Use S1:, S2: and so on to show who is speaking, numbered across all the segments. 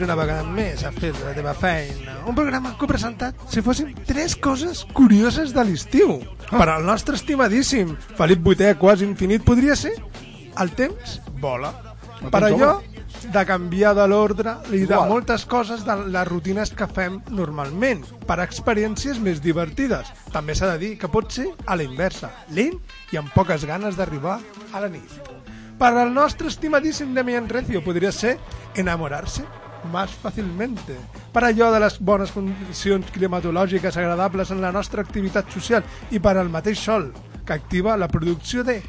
S1: Benvinguts una vegada més a fer la teva feina. Un programa que he presentat si fossin tres coses curioses de l'estiu. Per al nostre estimadíssim Felip VIII, quasi infinit, podria ser el temps vola. Per allò de canviar de l'ordre i de moltes coses de les rutines que fem normalment, per experiències més divertides. També s'ha de dir que pot ser a la inversa, lent i amb poques ganes d'arribar a la nit. Per al nostre estimadíssim Demian Recio podria ser enamorarse más fácilmente. Per allò de les bones condicions climatològiques agradables en la nostra activitat social i per al mateix sol, que activa la producció de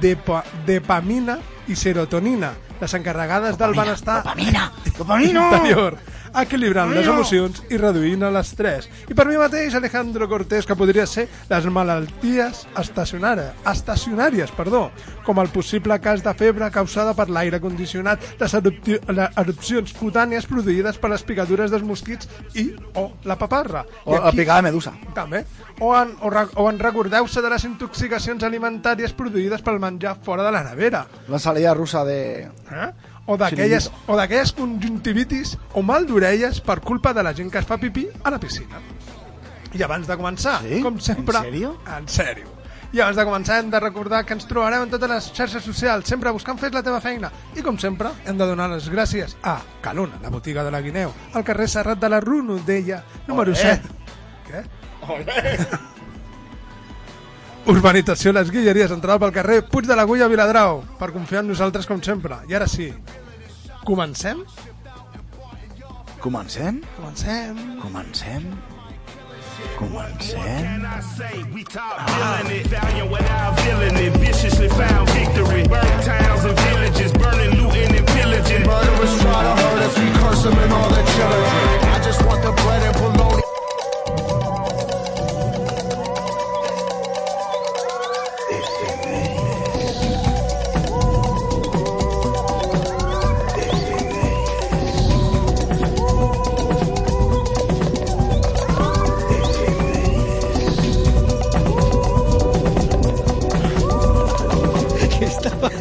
S1: depa, dopamina i serotonina, les encarregades del benestar
S2: Dopamina! Dopamina!
S1: interior, equilibrant les emocions i reduint l'estrès. I per mi mateix, Alejandro Cortés, que podria ser les malalties estacionàries, estacionàries perdó, com el possible cas de febre causada per l'aire condicionat, les, erupcions cutànies produïdes per les picadures dels mosquits i o la paparra.
S2: O
S1: I
S2: la picada medusa.
S1: també. O en, o, o en recordeu-se de les intoxicacions alimentàries produïdes pel menjar fora de la nevera.
S2: La salida russa de...
S1: Eh? O d'aquelles o d'aquelles conjuntivitis o mal d'orelles per culpa de la gent que es fa pipí a la piscina. I abans de començar,
S2: Sí?
S1: com sempre...
S2: En sèrio?
S1: En sèrio. I abans de començar hem de recordar que ens trobareu en totes les xarxes socials, sempre buscant fer la teva feina. I com sempre, hem de donar les gràcies a Calona, la botiga de la Guineu, al carrer Serrat de la Runo, d'ella, número
S2: Olé.
S1: 7. Què? Urbanització Les Guilleries, entrada pel carrer Puig de l'Agulla, Viladrau, per confiar en nosaltres com sempre. I ara sí, comencem?
S2: Comencem?
S1: Comencem.
S2: Comencem? Comencem?
S3: I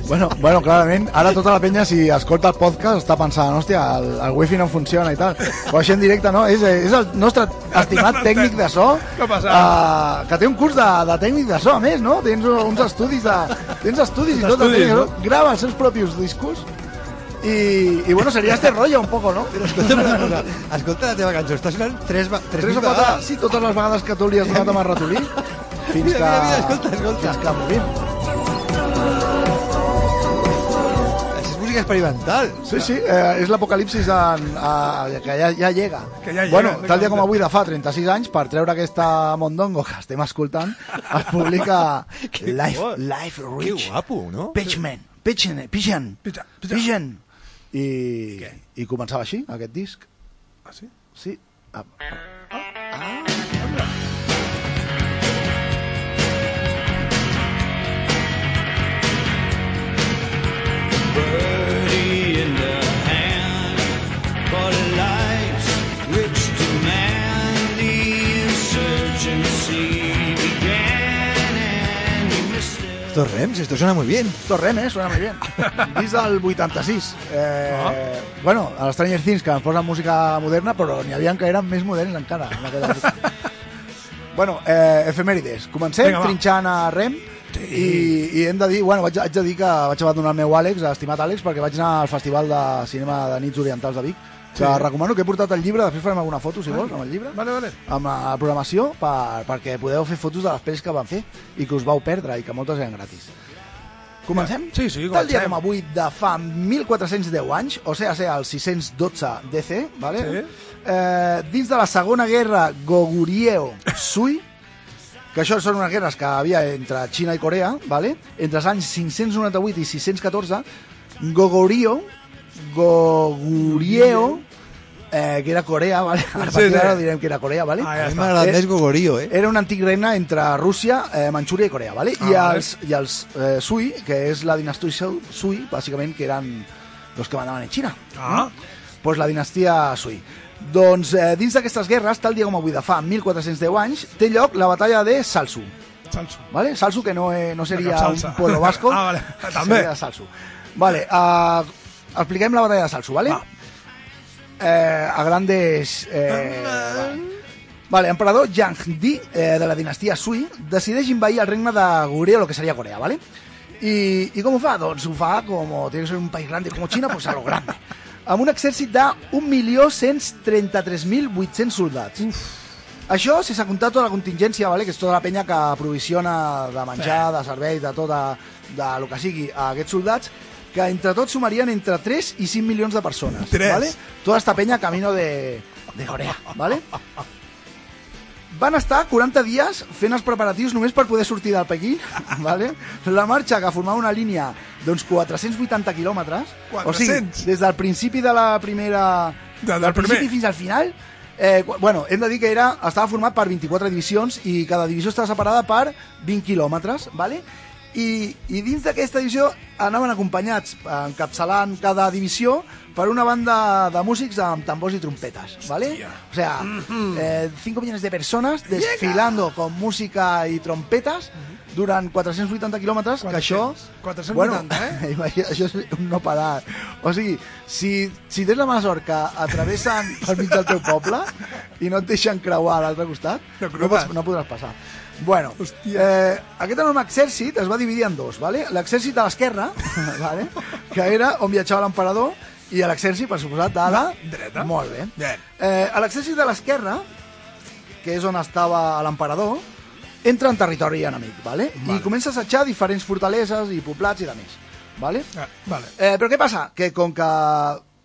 S2: Bueno, bueno, clarament, ara tota la penya, si escolta el podcast, està pensant, hòstia, el, el wifi no funciona i tal. Però així en directe, no? És, és el nostre estimat tècnic de so,
S1: passat?
S2: uh, que té un curs de, de tècnic de so, a més, no? Tens uns estudis de... Tens estudis i tot,
S1: Estudis,
S2: tècnic,
S1: no?
S2: no? grava els seus propis discos i, i bueno, seria este rollo un poco, no?
S4: Però escolta'm una cosa, escolta la teva cançó, està sonant tres, tres,
S2: Tres o quatre, sí, totes les vegades que tu li has donat amb el ratolí, fins
S4: Mira,
S2: que...
S4: mira, mira, escolta, escolta.
S2: Fins que morim.
S4: Música experimental.
S2: Sí, sí, eh, és l'apocalipsis que ja, ja llega.
S1: Que ja llega,
S2: bueno, tal dia com avui de fa 36 anys, per treure aquesta mondongo que estem escoltant, es publica
S4: Que
S2: Life. Life
S4: Que
S2: Rich.
S4: guapo, no?
S2: Pitchman, Pitchen, Pitchen.
S1: Pitchen.
S2: I, I començava així, aquest disc.
S1: Ah, sí?
S2: Sí. Ah,
S5: Birdie in the hand, but life's rich to man. The insurgency began and he missed it.
S4: Estos rems, esto suena muy bien.
S2: Torrem, eh? Suena muy bien. Disc del 86. Eh, Bueno, a l'Stranger Things, que ens posen música moderna, però n'hi havia que eren més moderns encara. En aquella bueno, eh, efemèrides. Comencem
S1: Vinga, va.
S2: trinxant a Rem. I, I hem de dir, bueno, vaig, haig de dir que vaig abandonar el meu Àlex, estimat Àlex, perquè vaig anar al Festival de Cinema de Nits Orientals de Vic que recomano que he portat el llibre, després farem alguna foto, si vols, amb el llibre,
S1: Vale, vale.
S2: amb la programació, per, perquè podeu fer fotos de les pel·lis que van fer i que us vau perdre i que moltes eren gratis. Comencem?
S1: Sí, sí,
S2: Tal dia
S1: comencem.
S2: com avui de fa 1410 anys, o sigui, ser el 612 DC, vale?
S1: Sí.
S2: eh, dins de la Segona Guerra Goguryeo-Sui, que això són unes guerres que havia entre Xina i Corea, vale? entre els anys 598 i 614, Goguryeo, Goguryeo, eh, que era Corea, vale? a
S1: Sí,
S2: partir
S1: sí.
S2: d'ara direm que era Corea, vale?
S1: Ah,
S4: A
S1: ja
S4: mi
S2: Eh,
S4: més Gogorio, eh?
S2: era un antic regne entre Rússia, eh, Manxúria i Corea, ¿vale?
S1: Ah,
S2: I els, i els eh, Sui, que és la dinastia Sui- Sui, bàsicament, que eren els que mandaven en Xina.
S1: Ah,
S2: Pues la dinastia Sui. Doncs eh, dins d'aquestes guerres, tal dia com avui de fa 1410 anys, té lloc la batalla de Salsu.
S1: salso.
S2: ¿vale? Salsu, que no, eh, no seria un pueblo vasco.
S1: Ah, vale. També.
S2: Seria Salsu. Vale, uh, expliquem la batalla de Salsu, ¿vale?
S1: Va.
S2: Eh, a grandes... Eh, Vale, emperador Yang Di, eh, de la dinastia Sui, decideix invair el regne de Goryeo, lo que seria Corea, ¿vale? I, I com ho fa? Doncs ho fa com tiene que ser un país grande com Xina, pues a lo grande. Amb un exèrcit de 1.133.800 soldats. Uf. Això, si s'ha comptat tota la contingència, vale? que és tota la penya que aprovisiona de menjar, de servei, de tot, de, de lo que sigui, a aquests soldats, que entre tots sumarien entre 3 i 5 milions de persones.
S1: Tres.
S2: Vale? Tota esta penya camino de, de Corea. Vale? Van estar 40 dies fent els preparatius només per poder sortir del Pequín, vale? la marxa que formava una línia d'uns 480 quilòmetres, o sigui,
S1: 400?
S2: des del principi de la primera...
S1: De- del
S2: del principi
S1: primer.
S2: fins al final, eh, bueno, hem de dir que era, estava format per 24 divisions i cada divisió estava separada per 20 quilòmetres, vale? I, i dins d'aquesta divisió anaven acompanyats, encapçalant cada divisió, per una banda de músics amb tambors i trompetes, ¿vale? O sea, eh, 5 millones de personas desfilando con música y trompetas durant 480 quilòmetres, que això...
S1: 480,
S2: bueno,
S1: eh?
S2: imagina, això és un no parar. O sigui, si, si tens la mala sort que atravessen pel mig del teu poble i no et deixen creuar a l'altre costat,
S1: No
S2: no, pots, no podràs passar. Bueno,
S1: Hòstia.
S2: eh, aquest enorme exèrcit es va dividir en dos, ¿vale? l'exèrcit de l'esquerra, ¿vale? que era on viatjava l'emperador, i l'exèrcit, per suposat, de la...
S1: Dreta.
S2: Molt bé.
S1: Bien.
S2: Eh, l'exèrcit de l'esquerra, que és on estava l'emperador, entra en territori enemic, ¿vale?
S1: Vale.
S2: i comença a assetjar diferents fortaleses i poblats i de més. ¿vale?
S1: Ah, vale.
S2: Eh, però què passa? Que com que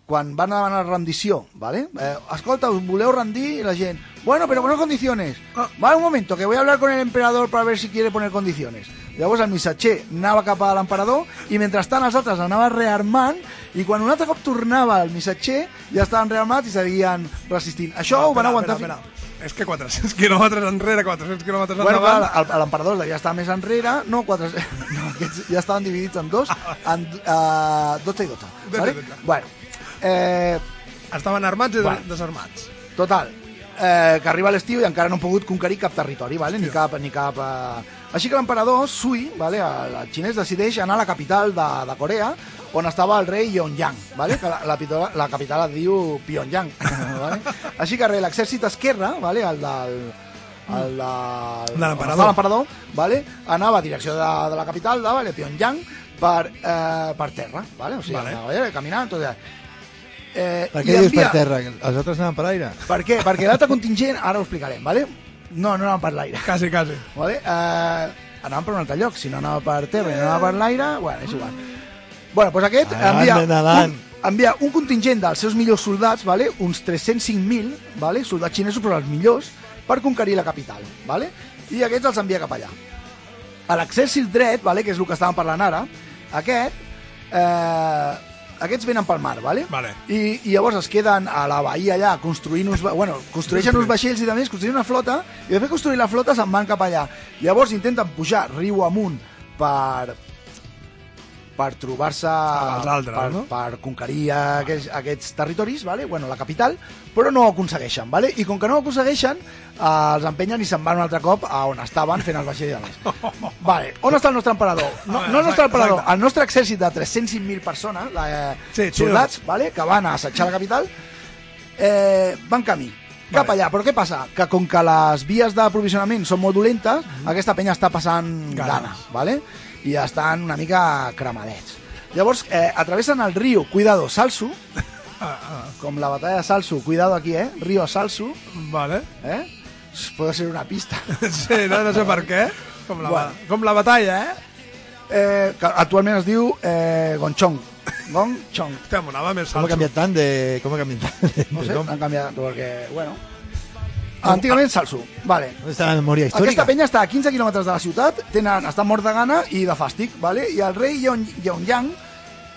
S2: quan van demanar rendició, ¿vale? Eh, escolta, us voleu rendir? I la gent, bueno, pero con condiciones.
S1: Ah.
S2: Vale, un momento, que voy a hablar con el emperador para ver si quiere poner condiciones. Llavors el missatger anava cap a l'emperador i mentrestant els altres anaven rearmant i quan un altre cop tornava el missatger ja estaven rearmats i seguien resistint. Això ho van aguantar...
S1: espera, espera. És que 400 quilòmetres enrere, 400 quilòmetres
S2: Bueno,
S1: endavant...
S2: el- l'emperador devia estar més enrere, no, 4... no aquests ja estaven dividits en dos, en uh, 12 i 12.
S1: i
S2: Vale?
S1: 12.
S2: Bueno, eh,
S1: Estaven armats i
S2: Bueno.
S1: desarmats.
S2: total, eh, que arriba l'estiu i encara no han pogut conquerir cap territori, vale? ni cap... Ni cap eh... Així que l'emperador Sui, vale? el, xinès, decideix anar a la capital de, de Corea, on estava el rei Pyongyang, vale? que la, la, la capital es diu Pyongyang. vale? Així que l'exèrcit esquerre, vale? el del, el de,
S1: De l'emperador.
S2: vale? anava a direcció de, de la capital, de vale? Pyongyang, per, eh, per terra, vale? o sigui,
S1: Vale.
S2: anava, eh, caminant, tot allà. Eh,
S4: Per què dius per
S2: envia-
S4: terra? Que Els altres anaven per l'aire?
S2: per què? Perquè l'altre contingent, ara ho explicarem, vale? No, no anava per l'aire.
S1: Quasi, quasi.
S2: Vale? Eh, anàvem per un altre lloc. Si no anava per terra i no anava per l'aire, bueno, és igual. Bueno, doncs aquest
S4: Endavant,
S2: envia un, envia un contingent dels seus millors soldats, vale? uns 305.000 vale? soldats xinesos, però els millors, per conquerir la capital. Vale? I aquests els envia cap allà. A l'exèrcit dret, vale? que és el que estàvem parlant ara, aquest, eh, aquests venen pel mar, vale?
S1: Vale.
S2: I, i llavors es queden a la bahia allà construint uns, bueno, construeixen uns vaixells i de més, construint una flota, i després de construir la flota se'n van cap allà. Llavors intenten pujar riu amunt per per trobar-se per,
S1: no?
S2: per conquerir aquests, aquests territoris, vale? bueno, la capital, però no ho aconsegueixen. Vale? I com que no ho aconsegueixen, eh, els empenyen i se'n van un altre cop a on estaven fent els vaixells de més. Vale. On està el nostre emperador? No, no el nostre emperador,
S1: Exacte.
S2: el nostre exèrcit de 305.000 persones, la, eh,
S1: Sí,
S2: soldats, vale? que van a assetjar la capital, eh, van camí cap allà, però què passa? Que com que les vies d'aprovisionament són molt dolentes, aquesta penya està passant.
S1: Ganes.
S2: gana, vale? I estan una mica cremadets. Llavors, eh, atravessen el riu, cuidado, Salsu,
S1: Ah, ah,
S2: com la batalla de Salsu. Cuidado aquí, eh? Río Salsu,
S1: vale.
S2: eh? Puede ser una pista.
S1: Sí, no, no sé per què. Com la,
S2: Bueno.
S1: com la batalla, eh?
S2: Eh, que actualment es diu eh, Gonchong. Gonchong.
S1: Hòstia, m'anava més
S4: Com ha canviat tant de... Com ha canviat tant de,
S2: No sé, han canviat, perquè, bueno... Antigament Salsu, vale.
S4: On està la memòria històrica?
S2: Aquesta penya està a 15 quilòmetres de la ciutat, tenen, estan morts de gana i de fàstic, vale? i el rei Yeon, Yeongyang,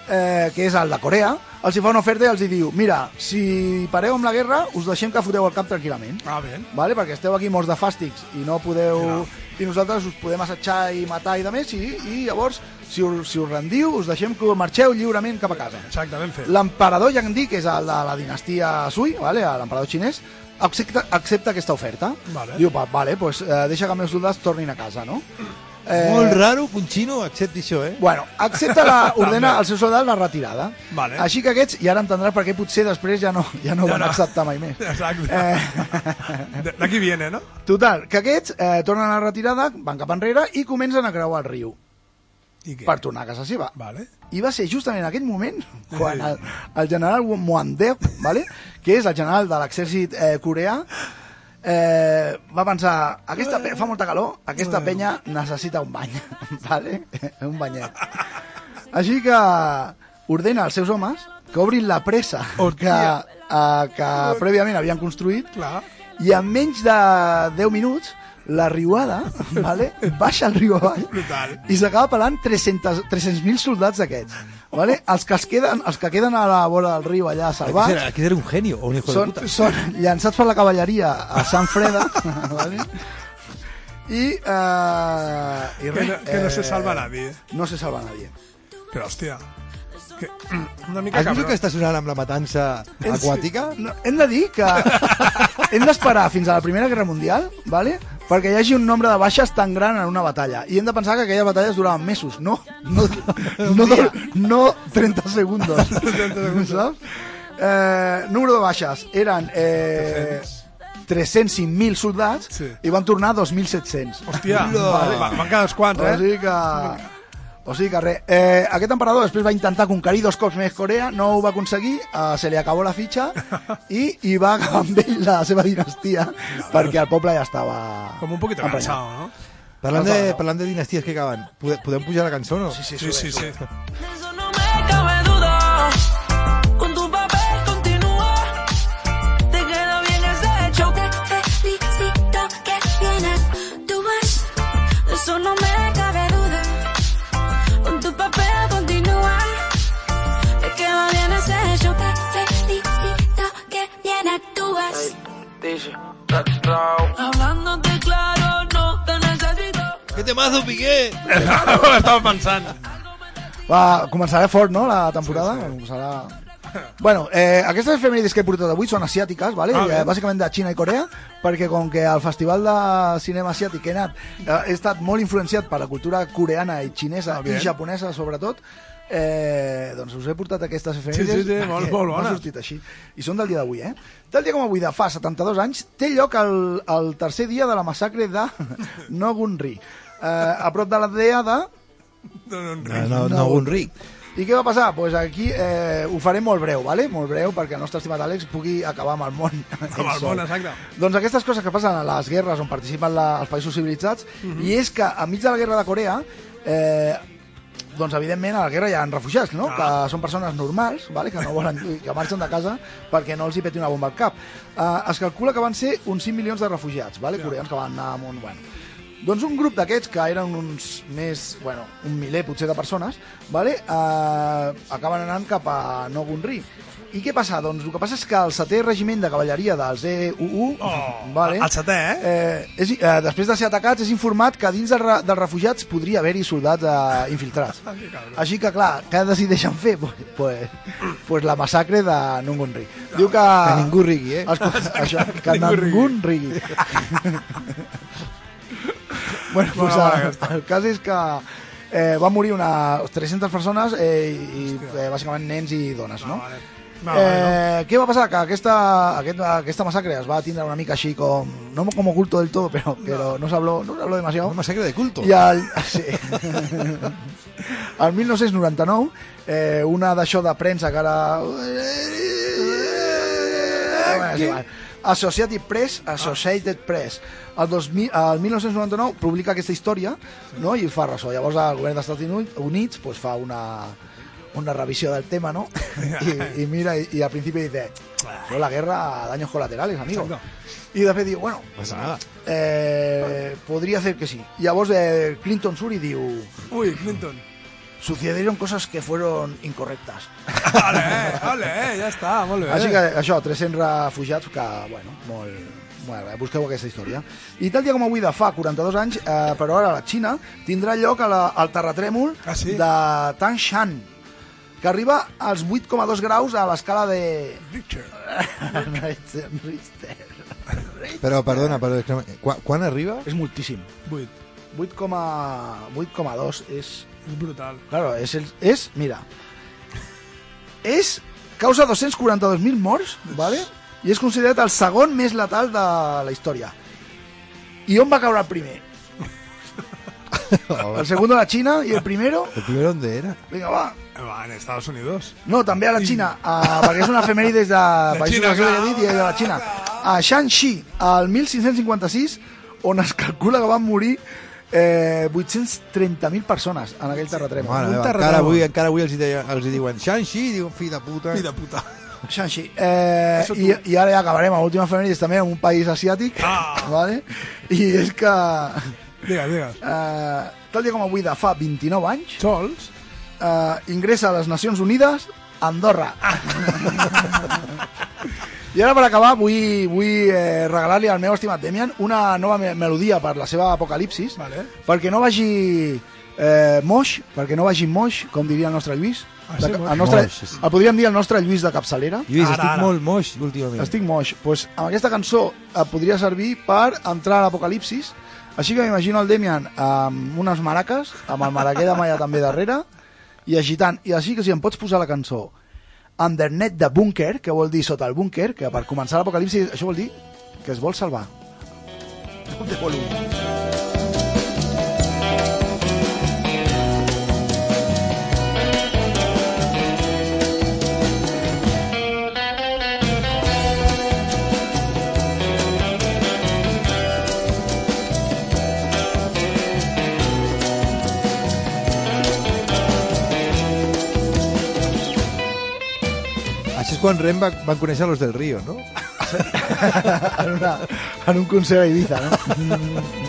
S2: eh, que és el de Corea, els hi fa una oferta i els hi diu mira, si pareu amb la guerra, us deixem que foteu el cap tranquil·lament.
S1: Ah, bé.
S2: Vale? Perquè esteu aquí morts de fàstics i no podeu... I nosaltres us podem assetjar i matar i de més, i, i llavors, si us, si us rendiu, us deixem que marxeu lliurement cap a casa.
S1: Exactament fet.
S2: L'emperador Yang que és el de la dinastia Sui, vale? l'emperador xinès, accepta, accepta aquesta oferta.
S1: Vale.
S2: Diu, va, vale, pues, eh, deixa que els meus soldats tornin a casa, no? Eh,
S4: Molt raro que un xino accepti això, eh?
S2: Bueno, accepta la, ordena als seus soldats la retirada.
S1: Vale.
S2: Així que aquests, i ara entendràs per què potser després ja no, ja no
S1: Ja
S2: van
S1: no.
S2: acceptar mai més.
S1: Exacte.
S2: Eh,
S1: De- D'aquí viene, no?
S2: total, que aquests eh, tornen a la retirada, van cap enrere i comencen a creuar el riu? Per tornar a casa seva.
S1: Vale.
S2: I va ser justament en aquell moment quan el, el general Moandep, vale? que és el general de l'exèrcit eh, coreà, eh, va pensar, aquesta pe- fa molta calor, aquesta penya necessita un bany, vale? un banyet. Així que ordena als seus homes que obrin la pressa que, eh, que prèviament havien construït
S1: Clar.
S2: i en menys de 10 minuts la riuada vale, baixa el riu avall
S1: Brutal.
S2: i s'acaba pelant 300 300.000 soldats d'aquests. Vale? Els, que es queden, els que queden a la vora del riu allà
S4: Aquí
S2: salvats
S4: era, aquí era un genio o un hijo
S2: són,
S4: de puta.
S2: són llançats per la cavalleria a Sant Freda vale? i, eh, i
S1: Que no, que no se
S2: eh,
S1: salva nadie.
S2: no se salva nadie
S1: Però, hòstia, que, una mica
S4: Has vist que està sonant amb la matança aquàtica?
S2: no, hem de dir que hem d'esperar fins a la Primera Guerra Mundial vale? Perquè hi hagi un nombre de baixes tan gran en una batalla. I hem de pensar que aquelles batalles duraven mesos no, no, no, no, no 30 segundos, saps? Eh, número de baixes. Eren eh, 305.000 soldats
S1: Sí.
S2: i van tornar 2.700
S1: Hòstia,
S4: Hola.
S1: vale, van, quedar uns quants,
S2: o
S1: eh?
S2: sigui que... O sigui que res, eh, aquest emperador després va intentar conquerir dos cops més Corea, no ho va aconseguir, eh, se li acabó la fitxa i, i va acabar amb ell la seva dinastia perquè el poble ja estava...
S1: Com un poquito cansado, no?
S4: Parlant de, parlant de dinasties que acaben, podem, podem pujar la cançó o no?
S2: Sí, sí,
S1: Sí, sí, sí.
S6: Hablándote claro, no te necesito.
S4: Que temazo, Piqué!
S1: Estava pensant.
S2: Va, començarà fort, no?, la temporada. Començarà... Bueno, eh, aquestes efemèrides que he portat avui són asiàtiques, ¿vale?
S1: Ah,
S2: eh, bàsicament de Xina i Corea, perquè com que al Festival de Cinema Asiàtic he anat eh, he estat molt influenciat per la cultura coreana i xinesa
S1: Ah,
S2: i japonesa, sobretot, eh, doncs us he portat aquestes efemèrides
S1: Sí, sí, sí, molt, molt bones.
S2: sortit així. I són del dia d'avui, eh? Tal dia com avui, de fa 72 anys, té lloc el, el tercer dia de la massacre de Nogunri, eh, a prop de l'aldea de
S1: No, no,
S4: No, no, no,
S2: i què va passar? Doncs pues aquí eh, ho faré molt breu, ¿vale? molt breu, perquè el nostre estimat Àlex pugui acabar amb el món.
S1: Amb el món, exacte.
S2: Doncs aquestes coses que passen a les guerres on participen la, els països civilitzats, i és que enmig de la guerra de Corea, eh, doncs evidentment a la guerra hi ha refugiats, no?
S1: Ah.
S2: que són persones normals, vale? que no volen que marxen de casa perquè no els hi peti una bomba al cap. Eh, es calcula que van ser uns 5 milions de refugiats, vale? coreans que van anar amb un... Bueno. Doncs un grup d'aquests, que eren uns més, bueno, un miler potser de persones, vale? eh, acaben anant cap a Nogunri. I què passa? Doncs el que passa és que el setè regiment de cavalleria dels EUU,
S1: Oh,
S2: vale,
S1: el setè, eh?
S2: eh, és, eh, després de ser atacats, és informat que dins dels, dels refugiats podria haver-hi soldats eh, infiltrats.
S1: Ah.
S2: Així que, clar, què decideixen fer? Pues, pues, pues la massacre de Nungunri. Diu que...
S4: Que ningú rigui, eh?
S2: Escolta, això, que
S1: Ningú
S2: ningú rigui. bueno, pues, el,
S1: aquesta.
S2: el cas és que eh, van morir unes 300 persones eh, i, eh, bàsicament nens i dones, no?
S1: Ah, vale. Vale,
S2: Eh, què va passar? Que aquesta, aquest, aquesta massacre es va tindre una mica així com... No com oculto del todo, però, però no s'habló no s'habló demasiado.
S4: Una masacre de culto.
S2: I el, sí. el 1999, eh, una d'això de premsa que ara... Associated Press, Associated Press. El, 2000, el 1999 publica aquesta història no? i fa ressò. Llavors el govern dels Estats Uni- Units pues, fa una, una revisió del tema, ¿no? y, y mira, y, y al principio dice, no la guerra a daños colaterales, amigo.
S1: Exacto.
S2: Y de fet diu, bueno,
S7: Passa nada.
S2: eh, podria ser que sí. Llavors eh, Clinton surt i diu,
S1: Ui, Clinton.
S2: sucedieron cosas que fueron incorrectas.
S1: Vale, vale, ja està, molt bé.
S2: Així que això, 300 refugiats que, bueno, molt... Bueno, busqueu aquesta història. I tal dia com avui de fa 42 anys, eh, però ara a la Xina, tindrà lloc a la, al terratrèmol
S1: Ah, sí?
S2: de Tangshan, que arriba als 8,2 graus a l'escala de...
S1: Richard.
S2: Richter. Richter.
S7: Però, perdona, que- quan, quan arriba?
S2: És moltíssim.
S1: 8.
S2: 8,2 és...
S1: És brutal.
S2: Claro, és, el, és mira, és causa 242.000 morts, ¿vale? i és considerat el segon més letal de la història. I on va caure el primer? El segundo a la Xina i el primero...
S7: ¿El primero dónde era?
S2: Vinga, va.
S1: Va, en Estados Unidos.
S2: No, també a la Xina, a, perquè és una efemèrides de països que he
S1: clar.
S2: dit i de la Xina. A Shanxi, al 1556, on es calcula que van morir eh, 830.000 persones en aquell terratrèmol.
S7: Mare
S1: un
S7: meva, encara avui, encara avui els, hi deien, els hi diuen Shanxi, diuen fill de puta.
S1: Fill de puta.
S2: Shanxi. Eh,
S1: Això
S2: i, I ara ja acabarem a l'última efemèrides també en un país asiàtic.
S1: Ah.
S2: Vale? I és que...
S1: Digues, digues.
S2: Eh, tal dia com avui de fa 29 anys,
S1: Sols?
S2: eh, ingressa a les Nacions Unides Andorra. I ara per acabar vull, vull eh, regalar-li al meu estimat Demian una nova me melodia per la seva apocalipsis
S1: Vale.
S2: perquè no vagi eh, moix, perquè no vagi moix, com diria el nostre Lluís.
S1: Ah,
S2: De,
S1: sí,
S2: el, nostre,
S7: Moix, sí, sí.
S2: el podríem dir el nostre Lluís de capçalera.
S7: Lluís,
S1: Ara,
S7: estic
S1: ara.
S7: molt moix últimament.
S2: Estic moix. Pues, amb aquesta cançó et podria servir per entrar a l'apocalipsis. Així que m'imagino el Demian amb unes maraques, amb el maraquer de malla també darrere, i agitant. I així que si em pots posar la cançó Undernet de Bunker, que vol dir sota el búnquer, que per començar l'apocalipsis això vol dir que es vol salvar. De volum.
S7: Quan Rem va, van conèixer los del Río, no?
S2: en, una, en un concert a Ibiza, no?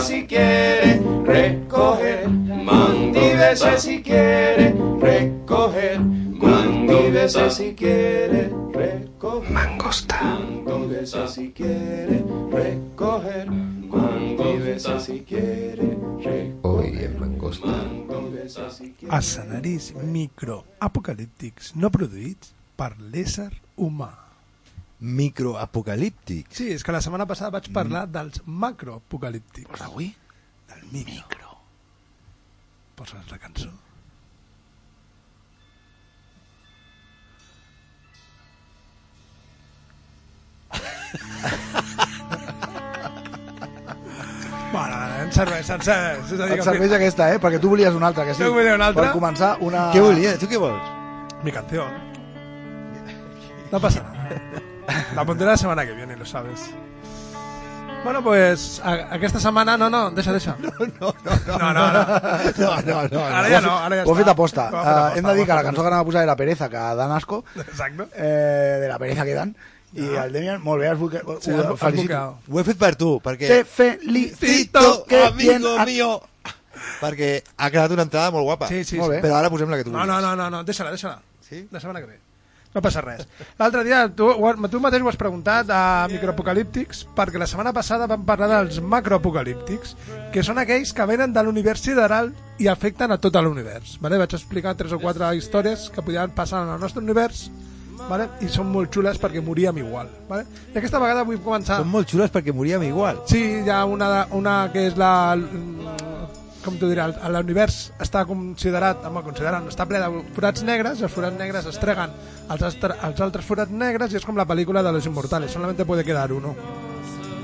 S8: si quiere recoger. Mandívese si quiere recoger. Mandívese si quiere recoger. Mangosta. Mandívese si quiere recoger. Mandívese si quiere recoger.
S9: Hoy en Mangosta.
S8: Mandívese si quiere.
S1: Escenaris microapocalíptics no produïts per l'ésser humà.
S7: Microapocalíptic.
S1: Sí, és que la setmana passada vaig parlar dels macroapocalíptics.
S2: Pues avui,
S1: Del micro. Poses la cançó. bueno, en serveix, en serveix. És a dir, que
S2: serveix aquesta, eh? Perquè tu volies una altra, que sí.
S1: Jo volia una altra.
S2: Per començar, una...
S7: Què volies? Tu què vols?
S1: Mi canción. No pasa nada. La pondré la semana que viene, lo sabes. Bueno, pues a, aquesta setmana... No, no, deixa, deixa. No, no, no. No, no, no.
S7: No, no, no.
S1: Ara ja no, ara ja
S2: Ho he fet
S1: està.
S2: aposta.
S1: Ho he fet
S2: Uh,
S1: aposta,
S2: hem de dir que la cançó que anava a posar era Pereza, que dan asco, eh, de la pereza que dan, I el Demian, molt bé, has
S1: Sí,
S2: ho, felicito.
S1: buqueado.
S7: Ho he fet per tu, perquè...
S2: Te felicito, que bien...
S7: amigo mío! Perquè ha quedat una entrada molt guapa.
S1: Sí, sí,
S2: Molt
S1: sí.
S2: bé.
S7: Però ara posem la que tu
S1: No,
S7: vulguis.
S1: no, no, no, no. deixa-la, deixa-la.
S7: Sí?
S1: La setmana que ve. No passa res. L'altre dia, tu, tu mateix ho has preguntat a microapocalíptics, perquè la setmana passada vam parlar dels macroapocalíptics, que són aquells que venen de l'univers sideral i afecten a tot l'univers. Vale? Vaig explicar tres o quatre històries que podien passar en el nostre univers vale? i són molt xules perquè moríem igual. Vale? I aquesta vegada vull començar...
S7: Són molt xules perquè moríem igual.
S1: Sí, hi ha una, una que és la... com t'ho diré, l'univers està considerat, home, considerat, està ple de forats negres, i els forats negres es treguen als, astre, als altres forats negres i és com la pel·lícula de los immortales, solamente puede quedar uno.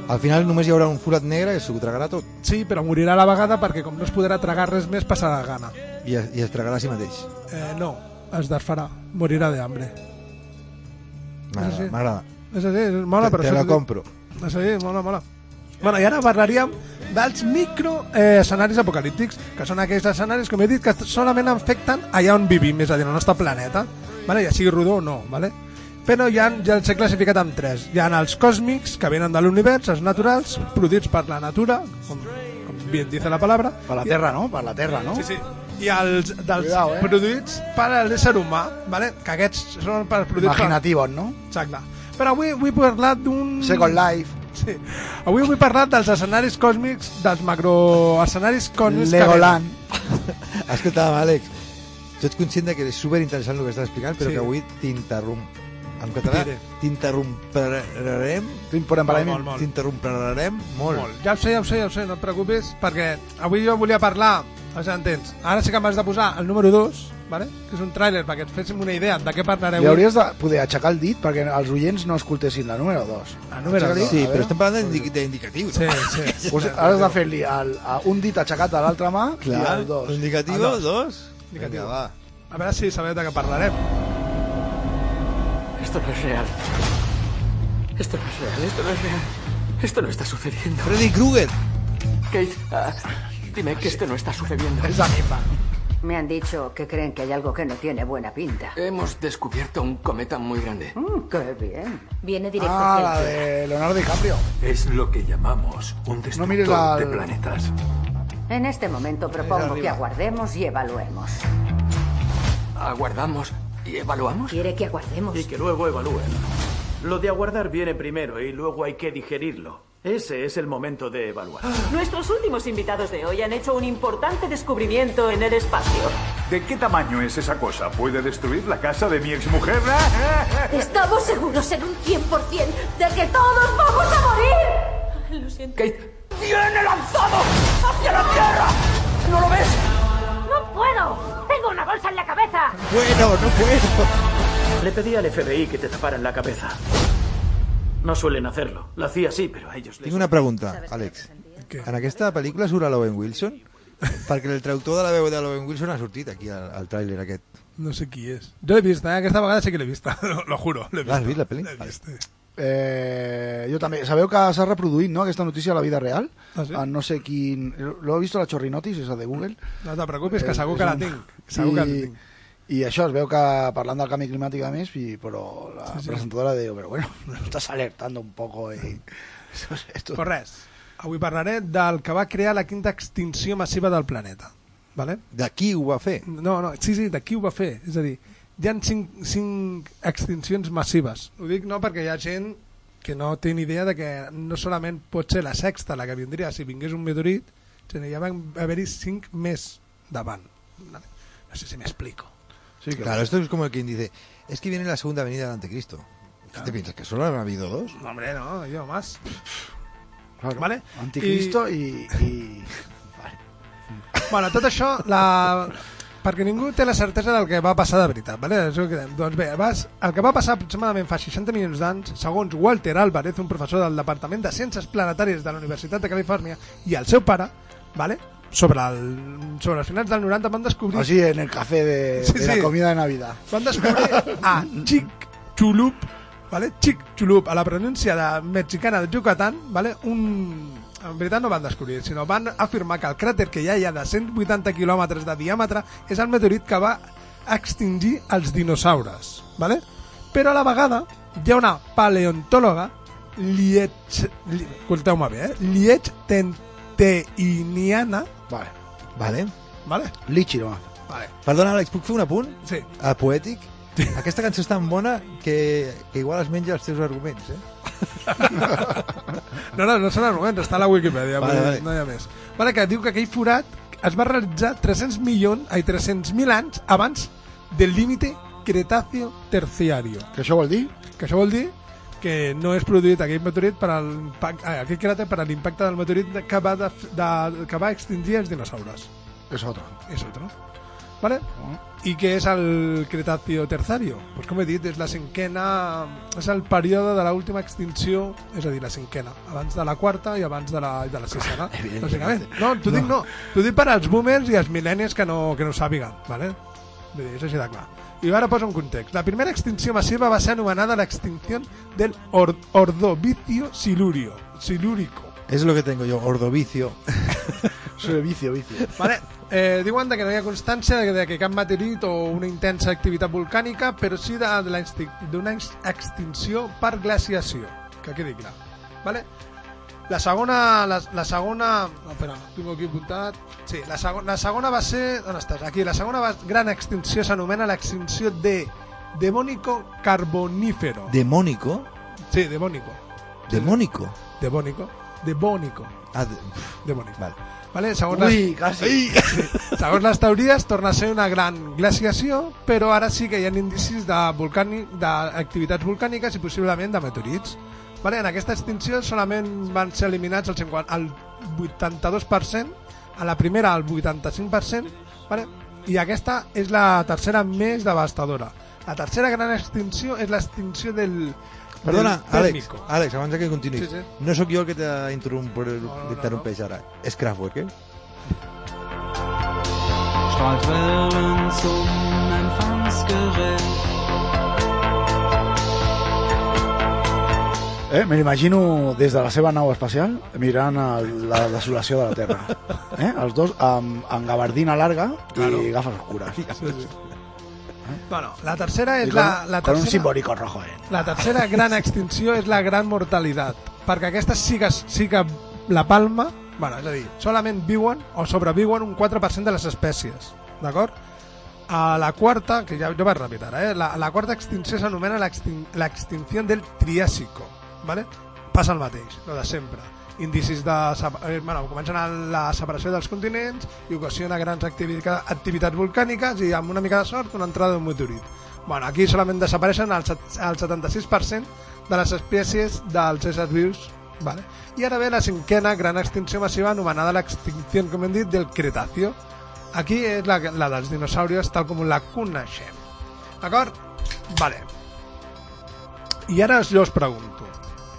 S7: Al final només hi haurà un forat negre que s'ho tragarà tot.
S1: Sí, però morirà a la vegada perquè com no es podrà tragar res més, passarà gana.
S7: I es, i es tragarà a si mateix.
S1: Eh, no, es desfarà, morirà de hambre.
S7: M'agrada. M'agrada.
S1: És així, és mola,
S7: Te-
S1: però
S7: te
S1: això
S7: la compro.
S1: És així, mola, mola. Bueno, i ara parlaríem dels micro eh, apocalíptics, que són aquells escenaris, com he dit, que solament afecten allà on vivim, és a dir, el nostre planeta, vale? ja sigui rodó o no, vale? però ja, ja els he classificat en tres. Hi ha els còsmics, que venen de l'univers, els naturals, produïts per la natura, com, com bien dice la palabra.
S2: Per la terra, no? Per la terra, no?
S1: Sí, sí. I els dels
S2: Cuidao, eh?
S1: produïts per l'ésser humà, vale? que aquests són per produïts
S2: Imaginativos, no?
S1: per... Exacte. Però avui vull parlar d'un...
S2: Second Life.
S1: Sí. Avui vull parlar dels escenaris còsmics, dels macroescenaris còsmics... que
S2: Legoland.
S7: Escolta'm, Àlex, tu ets conscient que és superinteressant el que estàs explicant, però
S1: Sí.
S7: que avui t'interromp. En català,
S1: Diré.
S7: t'interromperarem...
S2: T'importarem.
S1: Molt, molt.
S7: T'interromperarem molt.
S1: Molt. Ja ho sé, ja ho sé, ja ho sé, no et preocupis, perquè avui jo volia parlar, ja entens, ara sí que m'has de posar el número 2, vale? que és un tràiler perquè et féssim una idea de què parlareu.
S2: I hauries de poder aixecar el dit perquè els oients no escoltessin la número 2.
S1: La número dos.
S7: Sí, però estem parlant d'indic- d'indicatius.
S1: Sí, sí.
S2: Pues has de fer-li un dit aixecat a l'altra mà
S7: Clar,
S2: i el dos.
S7: Indicativo,
S1: El dos.
S7: dos.
S1: Indicativo.
S7: Vinga, va.
S1: A veure si sabeu de què parlarem.
S9: Esto no es real. Esto no es real, esto no es real. Esto no está sucediendo.
S7: Freddy Krueger.
S9: Kate, ah, dime que esto no está sucediendo.
S2: És la misma.
S10: Me han dicho que creen que hay algo que no tiene buena pinta.
S9: Hemos descubierto un cometa muy grande.
S10: Mm, ¡Qué bien! Viene directo
S2: Ah,
S10: hacia
S2: la de Leonardo DiCaprio.
S11: Es lo que llamamos un
S2: No
S11: destructor
S2: al-
S11: de planetas.
S10: En este momento propongo que aguardemos y evaluemos.
S9: ¿Aguardamos y evaluamos?
S10: ¿Quiere que aguardemos?
S12: Y que luego evalúen. Lo de aguardar viene primero y luego hay que digerirlo. Ese es el momento de evaluar.
S13: Nuestros últimos invitados de hoy han hecho un importante descubrimiento en el espacio.
S11: ¿De qué tamaño es esa cosa? ¿Puede destruir la casa de mi exmujer?
S14: Estamos seguros en un 100% de que todos vamos a morir.
S13: Lo siento.
S9: Kate, ¡viene lanzado hacia la Tierra! ¿No lo ves?
S14: ¡No puedo! ¡Tengo una bolsa en la cabeza!
S7: Bueno, no puedo.
S12: Le pedí al FBI que te taparan la cabeza. No suelen hacerlo. Lo hacía así, pero a ellos les...
S7: Tinc una pregunta, Àlex. En aquesta pel·lícula surt a l'Owen Wilson? Perquè el traductor de la veu de l'Owen Wilson ha sortit aquí al, al tràiler aquest.
S1: No sé qui és. Jo l'he vist, eh? aquesta vegada sí que l'he vist, lo, lo juro. l'he
S7: L'has vist, la pel·li?
S1: L'he vist, sí.
S2: Eh, jo també. Sabeu que s'ha reproduït, no?, aquesta notícia a la vida real?
S1: Ah, sí?
S2: En no sé quin... Lo he visto a la Chorrinotis, esa de Google.
S1: No te preocupis, que
S2: Eh,
S1: segur
S2: és
S1: que la
S2: un-
S1: tinc. Segur que la tinc.
S2: I això, es veu que parlant del canvi climàtic a més, i, però la
S1: Sí, sí.
S2: presentadora diu, però bueno, estás alertando un poco. Y... Esto...
S1: Però res, avui parlaré del que va crear la quinta extinció massiva del planeta. Vale?
S7: De qui ho va fer?
S1: No, no, sí, sí, de qui ho va fer? És a dir, hi ha cinc, cinc extincions massives. Ho dic no perquè hi ha gent que no té ni idea de que no solament pot ser la sexta la que vindria si vingués un meteorit, sinó ja van haver-hi cinc més davant. No sé si m'explico.
S2: Sí,
S7: Claro, esto es como el quien dice, es que viene la segunda venida del anticristo. ¿Qué te piensas? ¿Que solo han habido dos?
S1: No, hombre, no, yo más.
S2: Claro.
S1: Vale?
S2: Anticristo i... i...
S1: Bueno, tot això, la... perquè ningú té la certesa del que va passar de veritat. Vale? Doncs bé, vas... el que va passar aproximadament fa 60 milions d'anys, segons Walter Álvarez, un professor del Departament de Ciències Planetàries de la Universitat de Califòrnia, i el seu pare, vale? Sobre, el, sobre els finals del 90 van descobrir...
S2: Así en el café de,
S1: Sí,
S2: de la
S1: sí.
S2: comida de Navidad.
S1: Van descobrir a Chic Chulup, ¿vale? Chic Chulup, a la pronuncia de mexicana de Yucatán, ¿vale? Un... En veritat no van descobrir, sinó van afirmar que el cràter que ja hi ha de 180 quilòmetres de diàmetre és el meteorit que va extingir els dinosaures, ¿vale? però a la vegada hi ha una paleontòloga liech... Li, escolteu-me bé, eh? Liechtensteiniana
S2: Vale.
S7: Vale.
S1: Vale.
S2: Lichi, no.
S1: Vale.
S7: Perdona, Àlex, puc fer un apunt?
S1: Sí.
S7: A poètic? Aquesta cançó és tan bona que, que igual es menja els teus arguments, eh?
S1: No, no, no són arguments, està a la Wikipedia,
S7: Vale,
S1: vale,
S7: vale.
S1: no hi ha més. Vale, que diu que aquell forat es va realitzar 300 milions, ai, 300.000 anys abans del límite Cretacio terciario.
S2: Que això vol dir?
S1: Que això vol dir que no és produït aquell meteorit per al ai, aquell cràter per a l'impacte del meteorit que va, de, de, que va extingir els dinosaures.
S2: És otro.
S1: És otro. Vale? I què és el Cretacio terciario? Pues com he dit, és la cinquena... És el període de l'última extinció, és a dir, la cinquena, abans de la quarta i abans de la, de la sisena.
S2: Evidentment.
S1: Lògicament. No, t'ho dic no. T'ho dic per als boomers i als mil·lennis que no, que no sàpiguen, vale? Vull dir, és així de clar. I ara poso un context. La primera extinció massiva va ser anomenada l'extinció del or Ordovicio silurio, silúrico.
S7: És lo que tengo yo, ordovicio.
S2: Soy vicio, vicio.
S1: Vale. Eh, diuen que no hi ha constància de que, cap meteorit o una intensa activitat volcànica, però sí d'una ex- extinció per glaciació, que quedi clar. Vale? La segona... La, la segona... No, espera, tinc aquí apuntat... Sí, la, segon, la segona va ser... On estàs? Aquí. La segona va, gran extinció s'anomena l'extinció de Devónico Carbonífero.
S7: Demónico?
S1: Sí, Devónico.
S7: Demónico?
S1: Devónico. Devónico.
S7: Ah, de...
S1: Demònic.
S7: Vale.
S1: Vale, segons
S2: Ui,
S1: les...
S2: quasi.
S1: Sí. Segons les teories, torna a ser una gran glaciació, però ara sí que hi ha indicis de volcànic, d'activitats volcàniques i possiblement de meteorits. Vale, en aquesta extinció solament van ser eliminats el, 50, el 82%, a la primera el 85%, vale? i aquesta és la tercera més devastadora. La tercera gran extinció és l'extinció del...
S7: Perdona,
S1: del
S7: Àlex. Àlex, abans que continuïs.
S1: Sí, sí.
S7: No sóc jo el que t'interrompeix
S1: no,
S7: no, ara. És Kraftwerk, eh?
S5: Strahlt Wellen zum Empfangsgerät.
S2: Eh? Me l'imagino des de la seva nau espacial mirant el, la desolació de la Terra. Eh? Els dos amb, amb gabardina larga
S1: Claro.
S2: i gafes oscures.
S1: Sí, sí. Bueno, la tercera és la, la
S2: con un
S1: tercera...
S2: simbólico rojo. Eh?
S1: La tercera gran extinció és la gran mortalitat, perquè aquestes sí que, sí que la palma, bueno, és a dir, solament viuen o sobreviuen un 4% de les espècies, d'acord? A la quarta, que ja, jo vaig repetir ara, eh? la, la quarta extinció s'anomena l'extin- l'extinció del Triàsico, ¿vale? passa el mateix, lo de sempre. Indicis de... Eh, bueno, comencen la separació dels continents i ocasiona grans activica- activitats volcàniques i amb una mica de sort una entrada d'un meteorit. Bueno, aquí solament desapareixen el, el 76% de les espècies dels éssers vius. Vale. I ara ve la cinquena gran extinció massiva anomenada l'extinció, com hem dit, del Cretacio. Aquí és la, la dels dinosaurios tal com la coneixem. D'acord? Vale. I ara jo us pregunto.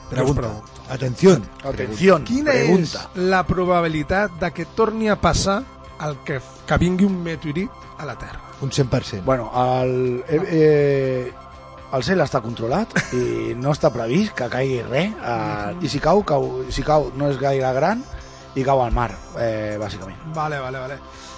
S1: Jo us
S7: Pregunta.
S1: pregunto.
S7: Atención.
S2: Atención,
S1: Quina
S2: pregunta.
S1: és la probabilitat de que torni a passar el que, que vingui un meteorit a la Terra?
S7: Un 100%.
S2: Bueno, el, eh, eh, el cel està controlat i no està previst que caigui res. Eh, I si cau, cau, si cau no és gaire gran i cau al mar, eh, bàsicament.
S1: Vale, vale, vale.